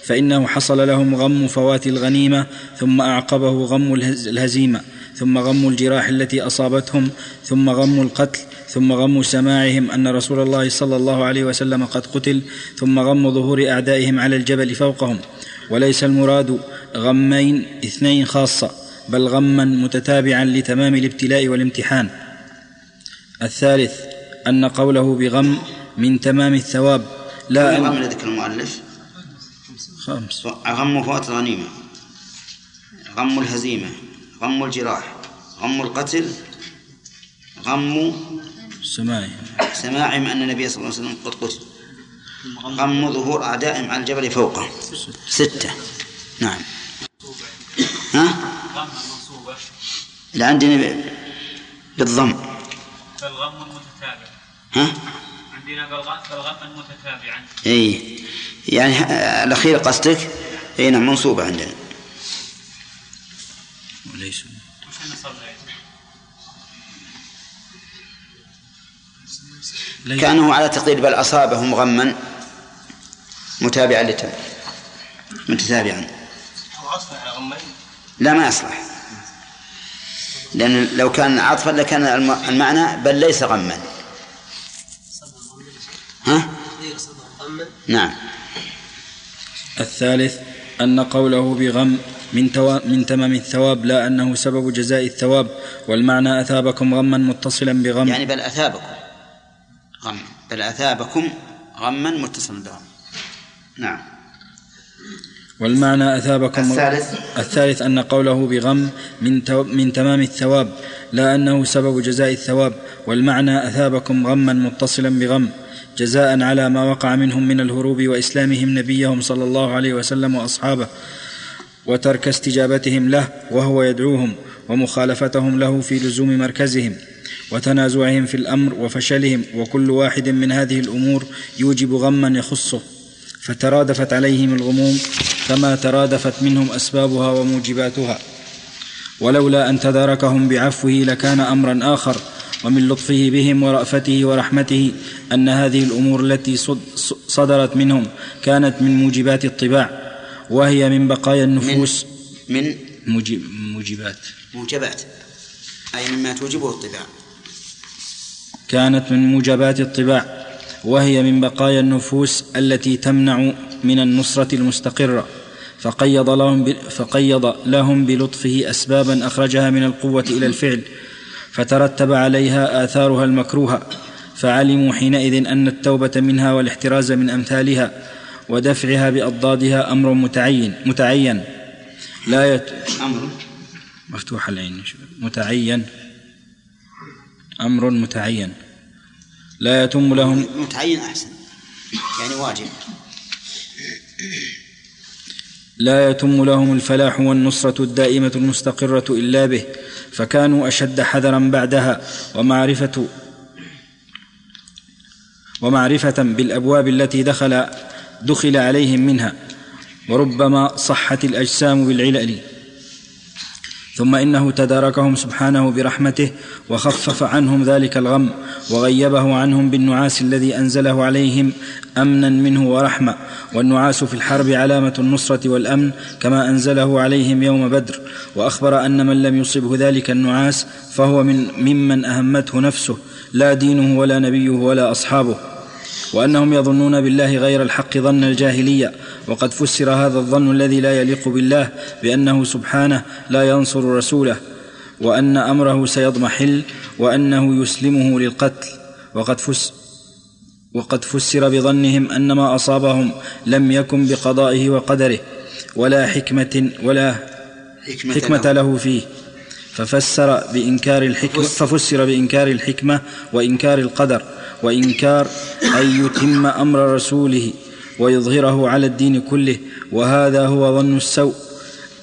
D: فإنه حصل لهم غم فوات الغنيمة ثم أعقبه غم الهزيمة ثم غم الجراح التي اصابتهم ثم غم القتل ثم غم سماعهم ان رسول الله صلى الله عليه وسلم قد قتل ثم غم ظهور اعدائهم على الجبل فوقهم وليس المراد غمين اثنين خاصه بل غما متتابعا لتمام الابتلاء والامتحان الثالث ان قوله بغم من تمام الثواب لا غم ذكر المؤلف
A: خمس غم فوات الغنيمه غم الهزيمه غم الجراح غم القتل غم
D: سماعهم
A: سماعهم أن النبي صلى الله عليه وسلم قد قتل غم ظهور أعدائهم على الجبل فوقه ستة نعم ها؟ اللي عندنا
B: بالضم فالغم
A: المتتابع
B: ها؟ عندنا فالغم المتتابع
A: اي يعني الأخير قصدك؟ اي نعم منصوبة عندنا وليس كأنه على تقدير بل أصابه مغما متابعا لتم متتابعا لا ما يصلح لأن لو كان عطفا لكان المعنى بل ليس غما ها؟ نعم
D: الثالث أن قوله بغم من, من تمام الثواب لا أنه سبب جزاء الثواب والمعنى أثابكم غما متصلا بغم
A: يعني بل أثابكم غم بل أثابكم غما متصلا بغم نعم والمعنى
D: أثابكم الثالث الثالث أن قوله بغم من, من تمام الثواب لا أنه سبب جزاء الثواب والمعنى أثابكم غما متصلا بغم جزاء على ما وقع منهم من الهروب وإسلامهم نبيهم صلى الله عليه وسلم وأصحابه وترك استجابتهم له وهو يدعوهم ومخالفتهم له في لزوم مركزهم وتنازعهم في الامر وفشلهم وكل واحد من هذه الامور يوجب غما يخصه فترادفت عليهم الغموم كما ترادفت منهم اسبابها وموجباتها ولولا ان تداركهم بعفوه لكان امرا اخر ومن لطفه بهم ورافته ورحمته ان هذه الامور التي صدرت منهم كانت من موجبات الطباع وهي من بقايا النفوس
A: من, من موجبات موجبات أي مما توجبه الطباع
D: كانت من موجبات الطباع وهي من بقايا النفوس التي تمنع من النصرة المستقرة فقيض لهم فقيض لهم بلطفه أسبابا أخرجها من القوة إلى الفعل فترتب عليها آثارها المكروهة فعلموا حينئذ أن التوبة منها والاحتراز من أمثالها ودفعها بأضدادها أمر متعين متعين
A: لا يت... أمر
D: مفتوح العين متعين أمر متعين لا يتم لهم
A: متعين أحسن يعني واجب
D: لا يتم لهم الفلاح والنصرة الدائمة المستقرة إلا به فكانوا أشد حذرا بعدها ومعرفة ومعرفة بالأبواب التي دخل دخل عليهم منها وربما صحت الاجسام بالعلل ثم انه تداركهم سبحانه برحمته وخفف عنهم ذلك الغم وغيبه عنهم بالنعاس الذي انزله عليهم امنا منه ورحمه والنعاس في الحرب علامه النصره والامن كما انزله عليهم يوم بدر واخبر ان من لم يصبه ذلك النعاس فهو من ممن اهمته نفسه لا دينه ولا نبيه ولا اصحابه وانهم يظنون بالله غير الحق ظن الجاهليه وقد فسر هذا الظن الذي لا يليق بالله بانه سبحانه لا ينصر رسوله وان امره سيضمحل وانه يسلمه للقتل وقد فسر وقد فسر بظنهم ان ما اصابهم لم يكن بقضائه وقدره ولا حكمه ولا حكمه, حكمة له فيه ففسر بإنكار الحكمة ففسر بإنكار الحكمة وإنكار القدر وإنكار أن يتم أمر رسوله ويظهره على الدين كله وهذا هو ظن السوء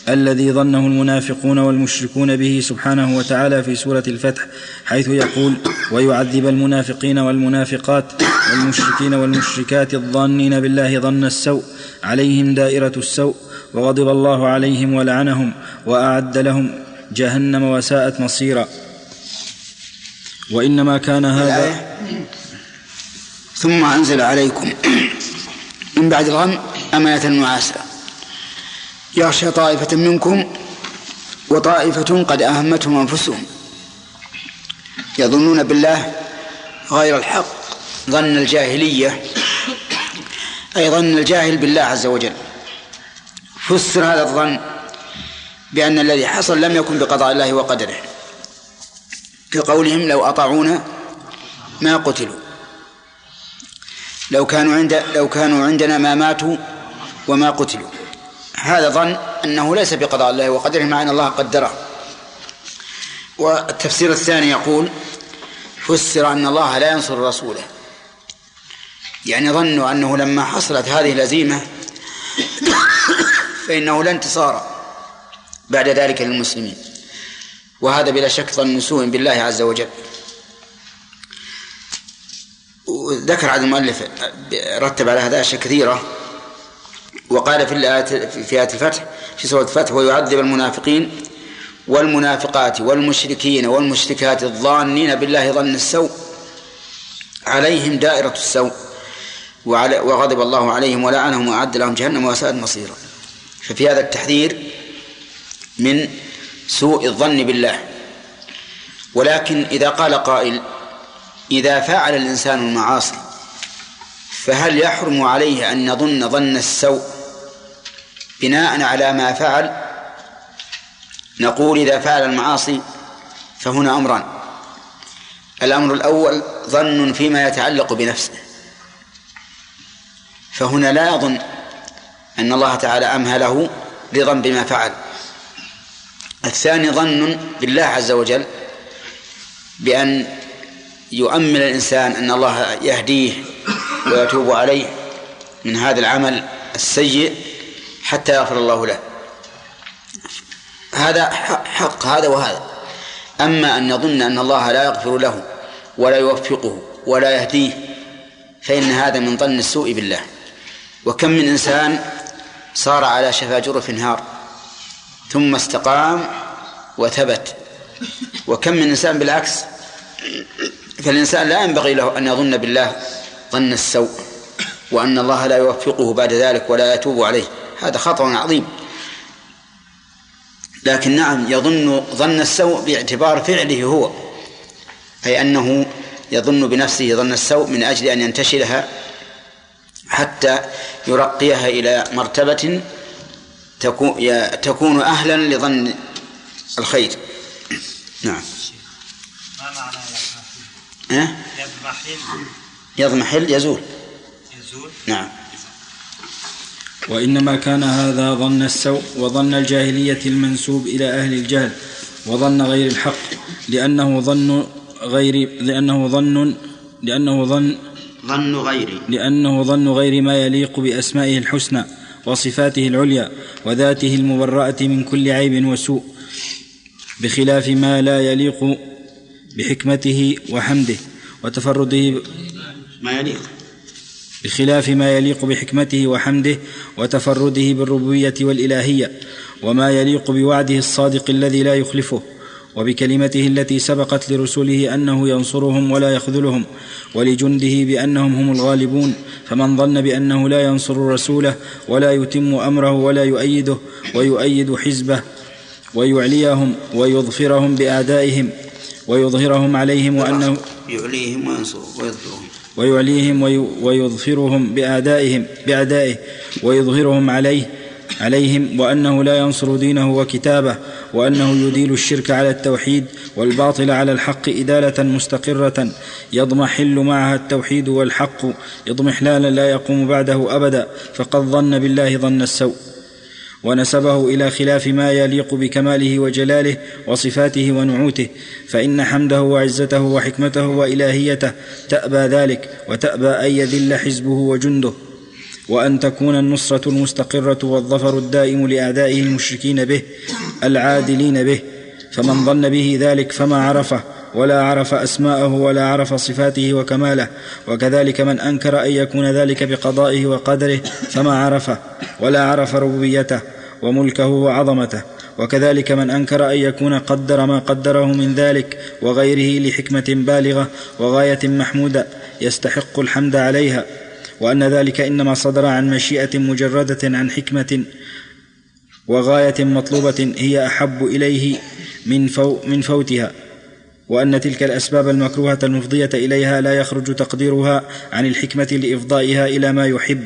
D: الذي ظنه المنافقون والمشركون به سبحانه وتعالى في سورة الفتح حيث يقول ويعذب المنافقين والمنافقات والمشركين والمشركات الظانين بالله ظن السوء عليهم دائرة السوء وغضب الله عليهم ولعنهم وأعد لهم جهنم وساءت مصيرا وإنما كان هذا
A: ثم أنزل عليكم من بعد الغم أمانة نعاسا يغشى طائفة منكم وطائفة قد أهمتهم أنفسهم يظنون بالله غير الحق ظن الجاهلية أي ظن الجاهل بالله عز وجل فسر هذا الظن بأن الذي حصل لم يكن بقضاء الله وقدره كقولهم لو أطاعونا ما قتلوا لو كانوا عند لو كانوا عندنا ما ماتوا وما قتلوا هذا ظن أنه ليس بقضاء الله وقدره مع أن الله قدره والتفسير الثاني يقول فسر أن الله لا ينصر رسوله يعني ظنوا أنه لما حصلت هذه الهزيمة فإنه لا انتصار بعد ذلك للمسلمين وهذا بلا شك ظن سوء بالله عز وجل وذكر عبد المؤلف رتب على هذا أشياء كثيرة وقال في الآية في آية الفتح في سورة الفتح ويعذب المنافقين والمنافقات والمشركين والمشركات الظانين بالله ظن السوء عليهم دائرة السوء وغضب الله عليهم ولعنهم وأعد لهم جهنم وساءت مصيرا ففي هذا التحذير من سوء الظن بالله ولكن إذا قال قائل إذا فعل الإنسان المعاصي فهل يحرم عليه أن يظن ظن السوء بناء على ما فعل نقول إذا فعل المعاصي فهنا أمران الأمر الأول ظن فيما يتعلق بنفسه فهنا لا يظن أن الله تعالى أمهله رضا بما فعل الثاني ظن بالله عز وجل بأن يؤمل الإنسان أن الله يهديه ويتوب عليه من هذا العمل السيء حتى يغفر الله له هذا حق هذا وهذا أما أن يظن أن الله لا يغفر له ولا يوفقه ولا يهديه فإن هذا من ظن السوء بالله وكم من إنسان صار على شفا جرف نهار ثم استقام وثبت وكم من إنسان بالعكس فالإنسان لا ينبغي له أن يظن بالله ظن السوء وأن الله لا يوفقه بعد ذلك ولا يتوب عليه هذا خطأ عظيم لكن نعم يظن ظن السوء باعتبار فعله هو أي أنه يظن بنفسه ظن السوء من أجل أن ينتشلها حتى يرقيها إلى مرتبة تكون أهلا لظن الخير نعم يضمحل إيه؟ يضمحل يزول
B: يزول نعم
A: وإنما
D: كان هذا ظن السوء وظن الجاهلية المنسوب إلى أهل الجهل وظن غير الحق لأنه ظن غير لأنه ظن لأنه ظن
A: ظن غير
D: لأنه ظن غير ما يليق بأسمائه الحسنى وصفاته العليا وذاته المبرأة من كل عيب وسوء بخلاف ما لا يليق بحكمته وحمده وتفرده ما يليق بخلاف ما يليق بحكمته وحمده وتفرده بالربوبية والإلهية وما يليق بوعده الصادق الذي لا يخلفه وبكلمته التي سبقت لرسله انه ينصرهم ولا يخذلهم ولجنده بانهم هم الغالبون فمن ظن بانه لا ينصر رسوله ولا يتم امره ولا يؤيده ويؤيد حزبه ويعليهم ويظفرهم باعدائهم ويظهرهم عليهم
A: وأنه يعليهم وينصرهم
D: ويظهرهم ويعليهم ويظفرهم ويظهرهم عليه عليهم وأنه لا ينصر دينه وكتابه وأنه يديل الشرك على التوحيد والباطل على الحق إدالة مستقرة يضمحل معها التوحيد والحق إضمحلالا لا يقوم بعده أبدا فقد ظن بالله ظن السوء ونسبه الى خلاف ما يليق بكماله وجلاله وصفاته ونعوته فان حمده وعزته وحكمته والهيته تابى ذلك وتابى ان يذل حزبه وجنده وان تكون النصره المستقره والظفر الدائم لاعدائه المشركين به العادلين به فمن ظن به ذلك فما عرفه ولا عرف اسماءه ولا عرف صفاته وكماله وكذلك من انكر ان يكون ذلك بقضائه وقدره فما عرفه ولا عرف ربوبيته وملكه وعظمته وكذلك من انكر ان يكون قدر ما قدره من ذلك وغيره لحكمه بالغه وغايه محموده يستحق الحمد عليها وان ذلك انما صدر عن مشيئه مجرده عن حكمه وغايه مطلوبه هي احب اليه من, فو من فوتها وان تلك الاسباب المكروهه المفضيه اليها لا يخرج تقديرها عن الحكمه لافضائها الى ما يحب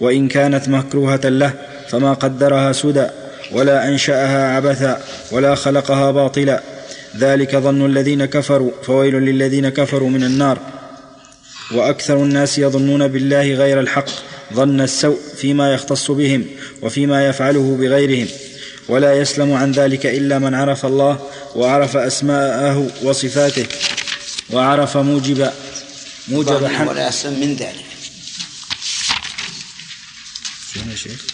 D: وان كانت مكروهه له فما قدرها سدى ولا انشاها عبثا ولا خلقها باطلا ذلك ظن الذين كفروا فويل للذين كفروا من النار واكثر الناس يظنون بالله غير الحق ظن السوء فيما يختص بهم وفيما يفعله بغيرهم ولا يسلم عن ذلك الا من عرف الله وعرف اسماءه وصفاته وعرف موجب
A: موجب حمد ولا يسلم من ذلك شيخ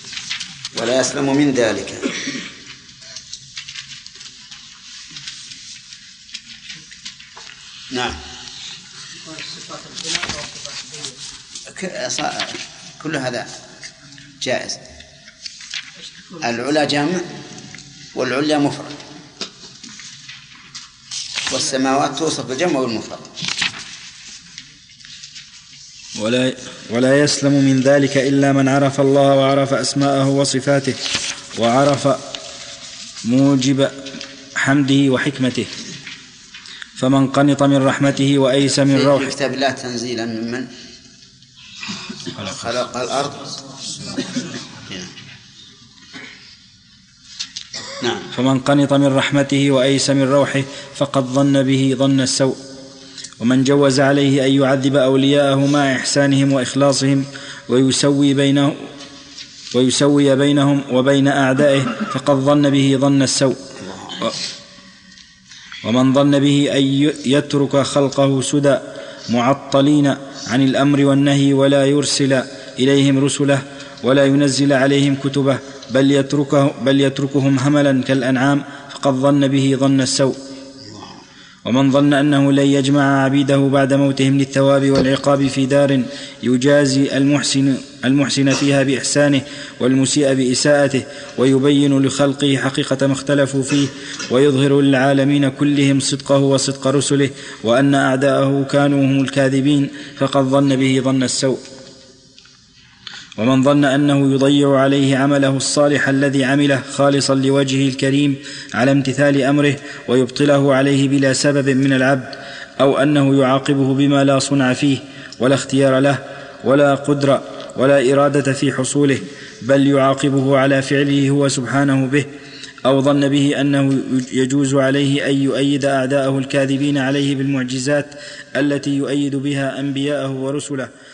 A: ولا يسلم من ذلك نعم كل هذا جائز العلا جمع والعليا مفرد والسماوات توصف بالجمع والمفرد
D: ولا ولا يسلم من ذلك إلا من عرف الله وعرف أسماءه وصفاته وعرف موجب حمده وحكمته فمن قنط من رحمته وأيس من روحه كتاب
A: الله تنزيلا ممن خلق الأرض
D: نعم فمن قنط من رحمته وأيس من روحه فقد ظن به ظن السوء ومن جوز عليه أن يعذب أولياءه مع إحسانهم وإخلاصهم ويسوي بينه ويسوي بينهم وبين أعدائه فقد ظن به ظن السوء ومن ظن به أن يترك خلقه سدى معطلين عن الأمر والنهي ولا يرسل إليهم رسله ولا ينزل عليهم كتبه بل, يتركه بل يتركهم هملا كالأنعام فقد ظن به ظن السوء ومن ظن أنه لن يجمع عبيده بعد موتهم للثواب والعقاب في دار يجازي المحسن, المحسن فيها بإحسانه والمسيء بإساءته ويبين لخلقه حقيقة ما اختلفوا فيه ويظهر للعالمين كلهم صدقه وصدق رسله وأن أعداءه كانوا هم الكاذبين فقد ظن به ظن السوء ومن ظن انه يضيع عليه عمله الصالح الذي عمله خالصا لوجهه الكريم على امتثال امره ويبطله عليه بلا سبب من العبد او انه يعاقبه بما لا صنع فيه ولا اختيار له ولا قدره ولا اراده في حصوله بل يعاقبه على فعله هو سبحانه به او ظن به انه يجوز عليه ان يؤيد اعداءه الكاذبين عليه بالمعجزات التي يؤيد بها انبياءه ورسله